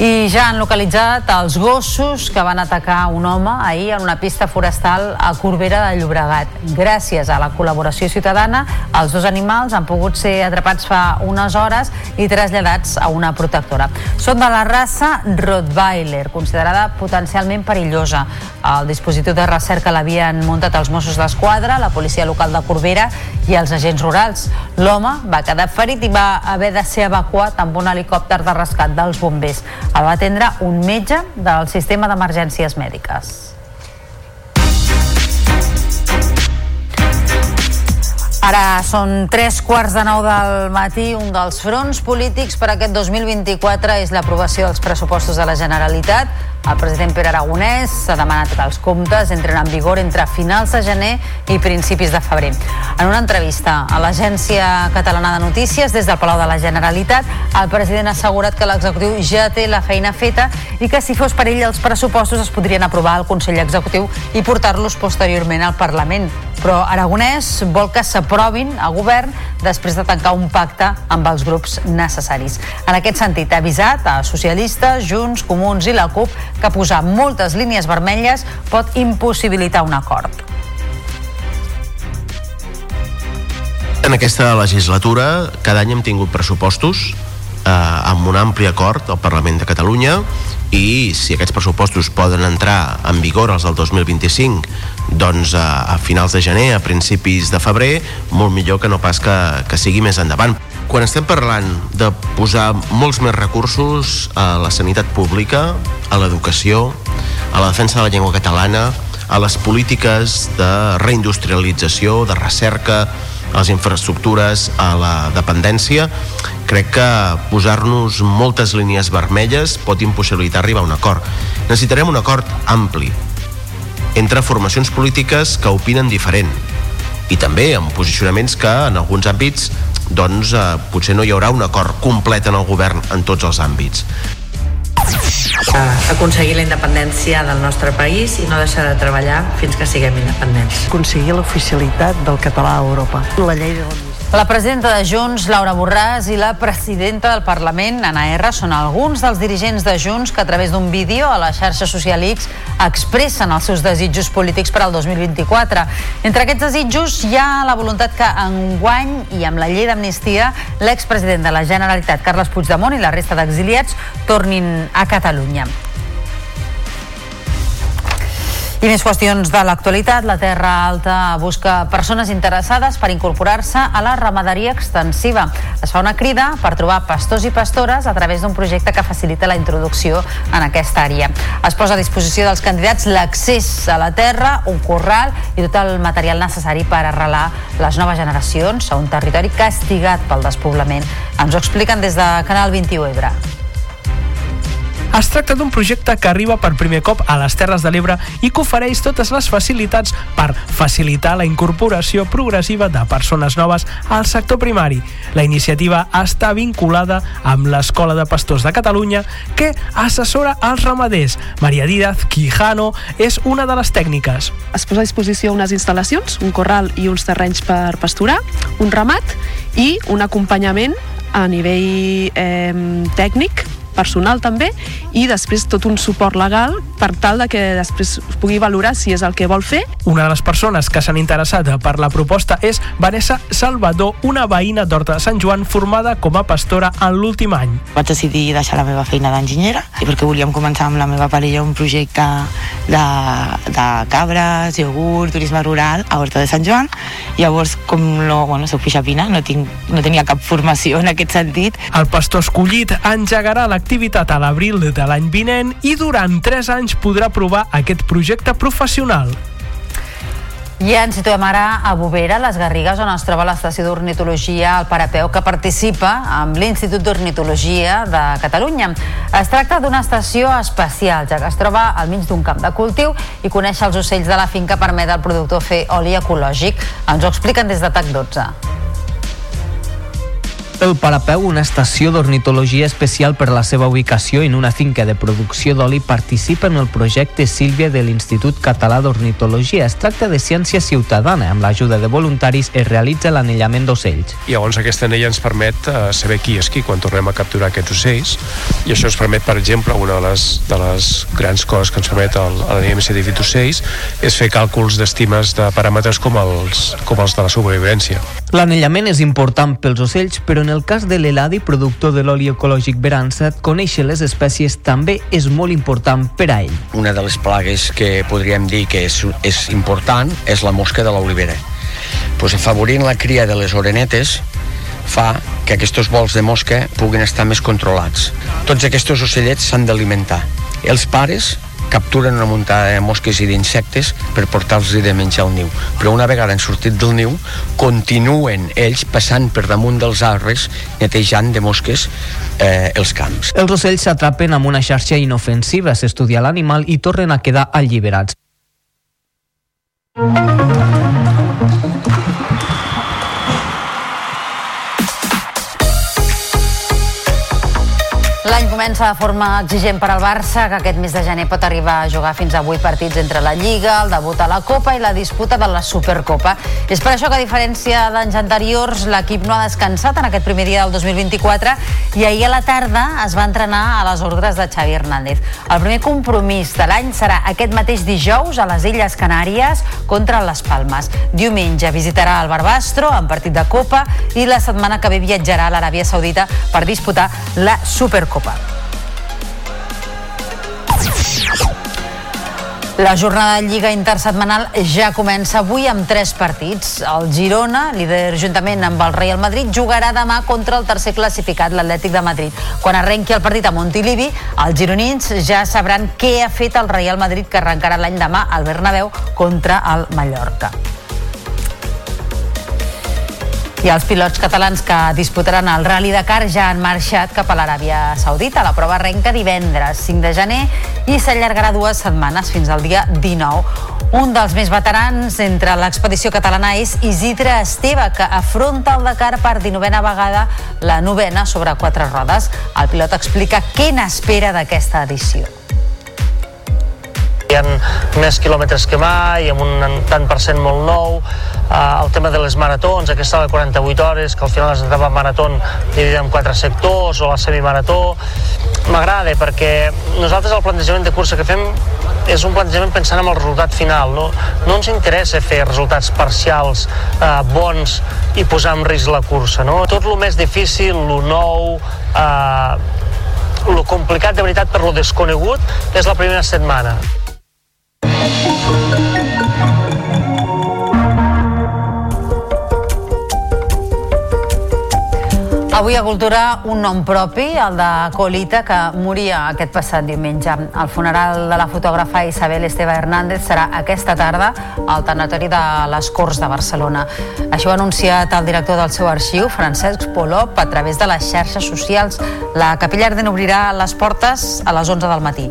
I ja han localitzat els gossos que van atacar un home ahir en una pista forestal a Corbera de Llobregat. Gràcies a la col·laboració ciutadana, els dos animals han pogut ser atrapats fa unes hores i traslladats a una protectora. Són de la raça Rottweiler, considerada potencialment perillosa. El dispositiu de recerca l'havien muntat els Mossos d'Esquadra, la policia local de Corbera i els agents rurals. L'home va quedar ferit i va haver de ser evacuat amb un helicòpter de rescat dels bombers. El va atendre un metge del sistema d'emergències mèdiques. Ara són tres quarts de nou del matí. Un dels fronts polítics per aquest 2024 és l'aprovació dels pressupostos de la Generalitat. El president Pere Aragonès s'ha demanat que els comptes entren en vigor entre finals de gener i principis de febrer. En una entrevista a l'Agència Catalana de Notícies des del Palau de la Generalitat, el president ha assegurat que l'executiu ja té la feina feta i que si fos per ell els pressupostos es podrien aprovar al Consell Executiu i portar-los posteriorment al Parlament. Però Aragonès vol que s'aprovin a govern després de tancar un pacte amb els grups necessaris. En aquest sentit, ha avisat a socialistes, Junts, Comuns i la CUP que posar moltes línies vermelles pot impossibilitar un acord. En aquesta legislatura cada any hem tingut pressupostos eh, amb un ampli acord al Parlament de Catalunya i si aquests pressupostos poden entrar en vigor els del 2025 doncs a, a finals de gener, a principis de febrer, molt millor que no pas que, que sigui més endavant. Quan estem parlant de posar molts més recursos a la sanitat pública, a l'educació, a la defensa de la llengua catalana, a les polítiques de reindustrialització, de recerca, a les infraestructures, a la dependència, crec que posar-nos moltes línies vermelles pot impossibilitar arribar a un acord. Necessitarem un acord ampli entre formacions polítiques que opinen diferent i també amb posicionaments que en alguns àmbits doncs eh, potser no hi haurà un acord complet en el govern en tots els àmbits aconseguir la independència del nostre país i no deixar de treballar fins que siguem independents. Aconseguir l'oficialitat del català a Europa. La llei de la presidenta de Junts, Laura Borràs, i la presidenta del Parlament, Anna R, són alguns dels dirigents de Junts que a través d'un vídeo a la xarxa social X expressen els seus desitjos polítics per al 2024. Entre aquests desitjos hi ha la voluntat que enguany i amb la llei d'amnistia l'expresident de la Generalitat, Carles Puigdemont, i la resta d'exiliats tornin a Catalunya. I més qüestions de l'actualitat. La Terra Alta busca persones interessades per incorporar-se a la ramaderia extensiva. Es fa una crida per trobar pastors i pastores a través d'un projecte que facilita la introducció en aquesta àrea. Es posa a disposició dels candidats l'accés a la terra, un corral i tot el material necessari per arrelar les noves generacions a un territori castigat pel despoblament. Ens ho expliquen des de Canal 21 Ebre. Es tracta d'un projecte que arriba per primer cop a les Terres de l'Ebre i que ofereix totes les facilitats per facilitar la incorporació progressiva de persones noves al sector primari. La iniciativa està vinculada amb l'Escola de Pastors de Catalunya que assessora als ramaders. Maria Díaz Quijano és una de les tècniques. Es posa a disposició unes instal·lacions, un corral i uns terrenys per pasturar, un ramat i un acompanyament a nivell eh, tècnic personal també i després tot un suport legal per tal de que després es pugui valorar si és el que vol fer. Una de les persones que s'han interessat per la proposta és Vanessa Salvador, una veïna d'Horta de Sant Joan formada com a pastora en l'últim any. Vaig decidir deixar la meva feina d'enginyera i perquè volíem començar amb la meva parella un projecte de, de cabres, iogurt, turisme rural a Horta de Sant Joan. Llavors, com no, bueno, soc pixapina, no, tinc, no tenia cap formació en aquest sentit. El pastor escollit engegarà l'activitat a l'abril de l'any vinent i durant 3 anys podrà provar aquest projecte professional. I ens situem ara a Bovera, les Garrigues, on es troba l'estació d'ornitologia al Parapeu, que participa amb l'Institut d'Ornitologia de Catalunya. Es tracta d'una estació especial, ja que es troba al mig d'un camp de cultiu i conèixer els ocells de la finca permet al productor fer oli ecològic. Ens ho expliquen des de TAC 12. El Parapeu, una estació d'ornitologia especial per la seva ubicació en una finca de producció d'oli, participa en el projecte Sílvia de l'Institut Català d'Ornitologia. Es tracta de ciència ciutadana. Amb l'ajuda de voluntaris es realitza l'anellament d'ocells. I llavors aquesta anella ens permet uh, saber qui és qui quan tornem a capturar aquests ocells i això ens permet, per exemple, una de les, de les grans coses que ens permet l'anellament científic d'ocells és fer càlculs d'estimes de paràmetres com els, com els de la supervivència. L'anellament és important pels ocells, però en el cas de l'Eladi, productor de l'oli ecològic Berançat, conèixer les espècies també és molt important per a ell. Una de les plagues que podríem dir que és, és important és la mosca de l'olivera. Pues afavorint la cria de les orenetes fa que aquests vols de mosca puguin estar més controlats. Tots aquests ocellets s'han d'alimentar. Els pares capturen una muntada de mosques i d'insectes per portar-los de menjar al niu. Però una vegada han sortit del niu, continuen ells passant per damunt dels arbres, netejant de mosques eh, els camps. Els ocells s'atrapen amb una xarxa inofensiva, s'estudia l'animal i tornen a quedar alliberats. Comença de forma exigent per al Barça, que aquest mes de gener pot arribar a jugar fins a 8 partits entre la Lliga, el debut a la Copa i la disputa de la Supercopa. És per això que, a diferència d'anys anteriors, l'equip no ha descansat en aquest primer dia del 2024 i ahir a la tarda es va entrenar a les ordres de Xavi Hernández. El primer compromís de l'any serà aquest mateix dijous a les Illes Canàries contra les Palmes. Diumenge visitarà el Barbastro en partit de Copa i la setmana que ve viatjarà a l'Aràbia Saudita per disputar la Supercopa. La jornada de Lliga intersetmanal ja comença avui amb tres partits. El Girona, líder juntament amb el Real Madrid, jugarà demà contra el tercer classificat, l'Atlètic de Madrid. Quan arrenqui el partit a Montilivi, els gironins ja sabran què ha fet el Real Madrid que arrencarà l'any demà al Bernabéu contra el Mallorca. I els pilots catalans que disputaran el Rally Dakar ja han marxat cap a l'Aràbia Saudita. La prova arrenca divendres 5 de gener i s'allargarà dues setmanes fins al dia 19. Un dels més veterans entre l'expedició catalana és Isidre Esteve, que afronta el Dakar per 19a vegada la novena sobre quatre rodes. El pilot explica què n'espera d'aquesta edició hi ha més quilòmetres que mai, amb un tant per cent molt nou, uh, el tema de les maratons, aquesta de 48 hores, que al final es etapa marató dividida en quatre sectors, o la semimarató, m'agrada perquè nosaltres el plantejament de cursa que fem és un plantejament pensant en el resultat final. No, no ens interessa fer resultats parcials eh, bons i posar en risc la cursa. No? Tot el més difícil, el nou, eh, el complicat de veritat per lo desconegut és la primera setmana. Avui a Cultura un nom propi, el de Colita, que moria aquest passat diumenge. El funeral de la fotògrafa Isabel Esteve Hernández serà aquesta tarda al tanatori de les Corts de Barcelona. Això ha anunciat el director del seu arxiu, Francesc Polop, a través de les xarxes socials. La Capella Arden obrirà les portes a les 11 del matí.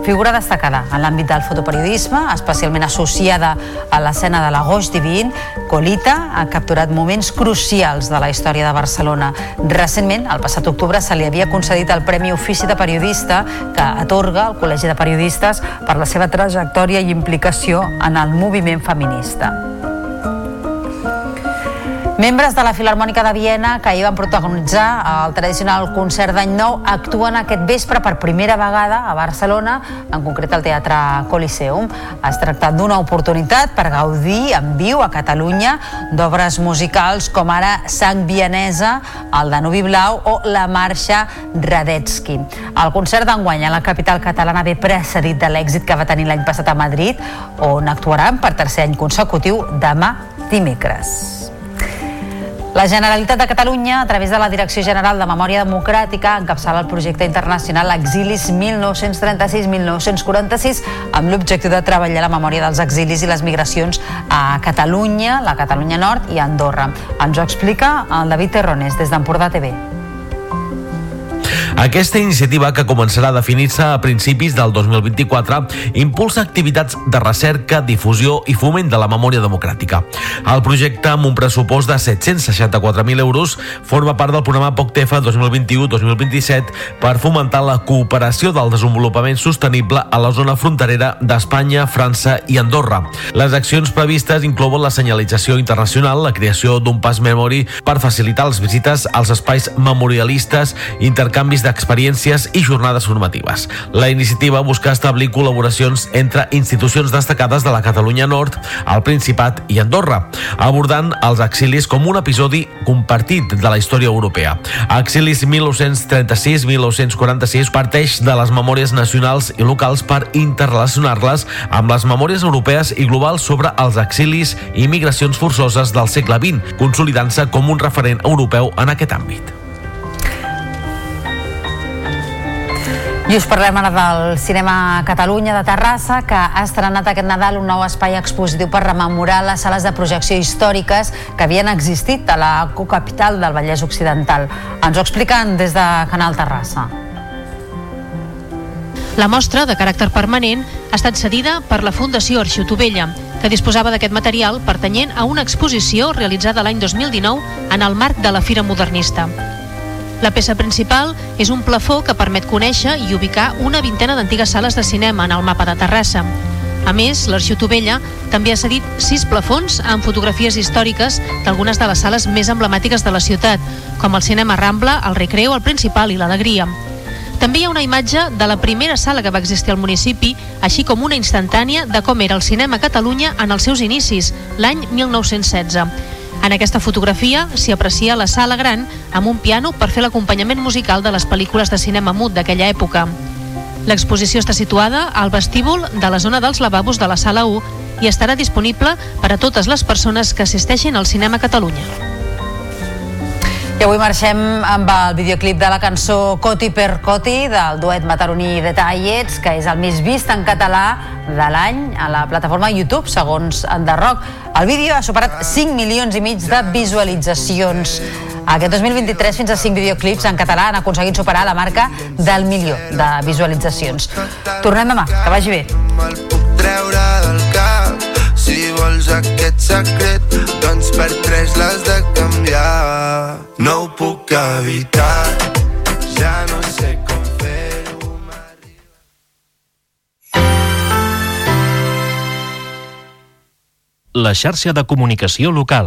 Figura destacada en l'àmbit del fotoperiodisme, especialment associada a l'escena de la Goix Divin, Colita ha capturat moments crucials de la història de Barcelona. Recentment, el passat octubre, se li havia concedit el Premi Ofici de Periodista que atorga el Col·legi de Periodistes per la seva trajectòria i implicació en el moviment feminista. Membres de la Filarmònica de Viena, que ahir van protagonitzar el tradicional concert d'any nou, actuen aquest vespre per primera vegada a Barcelona, en concret al Teatre Coliseum. Es tracta d'una oportunitat per gaudir en viu a Catalunya d'obres musicals com ara Sang Vienesa, el Danubi Blau o la Marxa Radetzky. El concert d'enguany a la capital catalana ve precedit de l'èxit que va tenir l'any passat a Madrid, on actuaran per tercer any consecutiu demà dimecres. La Generalitat de Catalunya, a través de la Direcció General de Memòria Democràtica, encapçala el projecte internacional Exilis 1936-1946 amb l'objectiu de treballar la memòria dels exilis i les migracions a Catalunya, la Catalunya Nord i Andorra. Ens ho explica el David Terrones des d'Empordà TV. Aquesta iniciativa, que començarà a definir-se a principis del 2024, impulsa activitats de recerca, difusió i foment de la memòria democràtica. El projecte, amb un pressupost de 764.000 euros, forma part del programa POCTEFA 2021-2027 per fomentar la cooperació del desenvolupament sostenible a la zona fronterera d'Espanya, França i Andorra. Les accions previstes inclouen la senyalització internacional, la creació d'un pas memory per facilitar les visites als espais memorialistes, intercanvis d'experiències i jornades formatives. La iniciativa busca establir col·laboracions entre institucions destacades de la Catalunya Nord, el Principat i Andorra, abordant els exilis com un episodi compartit de la història europea. Exilis 1936-1946 parteix de les memòries nacionals i locals per interrelacionar-les amb les memòries europees i globals sobre els exilis i migracions forçoses del segle XX, consolidant-se com un referent europeu en aquest àmbit. I us parlem ara del Cinema Catalunya de Terrassa, que ha estrenat aquest Nadal un nou espai expositiu per rememorar les sales de projecció històriques que havien existit a la cocapital del Vallès Occidental. Ens ho expliquen des de Canal Terrassa. La mostra, de caràcter permanent, ha estat cedida per la Fundació Arxiu Tovella, que disposava d'aquest material pertanyent a una exposició realitzada l'any 2019 en el marc de la Fira Modernista. La peça principal és un plafó que permet conèixer i ubicar una vintena d'antigues sales de cinema en el mapa de Terrassa. A més, l'Arxiu Tovella també ha cedit sis plafons amb fotografies històriques d'algunes de les sales més emblemàtiques de la ciutat, com el Cinema Rambla, el Recreo, el Principal i l'Alegria. També hi ha una imatge de la primera sala que va existir al municipi, així com una instantània de com era el cinema a Catalunya en els seus inicis, l'any 1916. En aquesta fotografia s'hi aprecia la sala gran amb un piano per fer l'acompanyament musical de les pel·lícules de cinema mut d'aquella època. L'exposició està situada al vestíbul de la zona dels lavabos de la sala 1 i estarà disponible per a totes les persones que assisteixin al cinema Catalunya. I avui marxem amb el videoclip de la cançó Coti per Coti del duet mataroní de Tallets, que és el més vist en català de l'any a la plataforma YouTube, segons Enderrock. El vídeo ha superat 5 milions i mig de visualitzacions. Aquest 2023 fins a 5 videoclips en català han aconseguit superar la marca del milió de visualitzacions. Tornem demà, que vagi bé. Me'l puc treure del cap si vols aquest secret doncs per tres l'has de canviar no ho puc evitar ja no sé com La xarxa de comunicació local.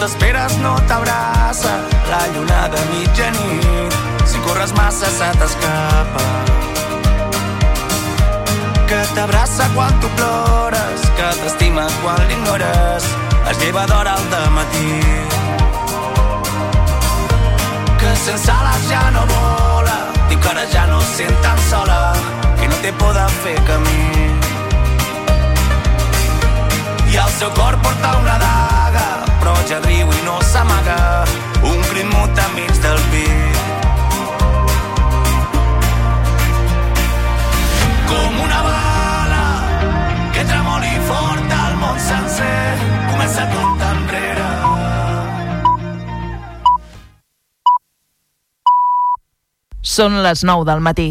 T'esperes no t'abraça la lluna de mitjanit. Si corres massa se t'escapa. Que t'abraça quan tu plores, que t'estima quan l'ignores. Es lleva d'hora al matí. Que sense ales ja no vola, diu que ara ja no sent tan sola, que no té por de fer camí. I al seu cor porta una daga, però ja riu i no s'amaga, un crit mut enmig del pit. Com una bala que tremoli fort al món sencer, comença tot enrere. Són les 9 del matí.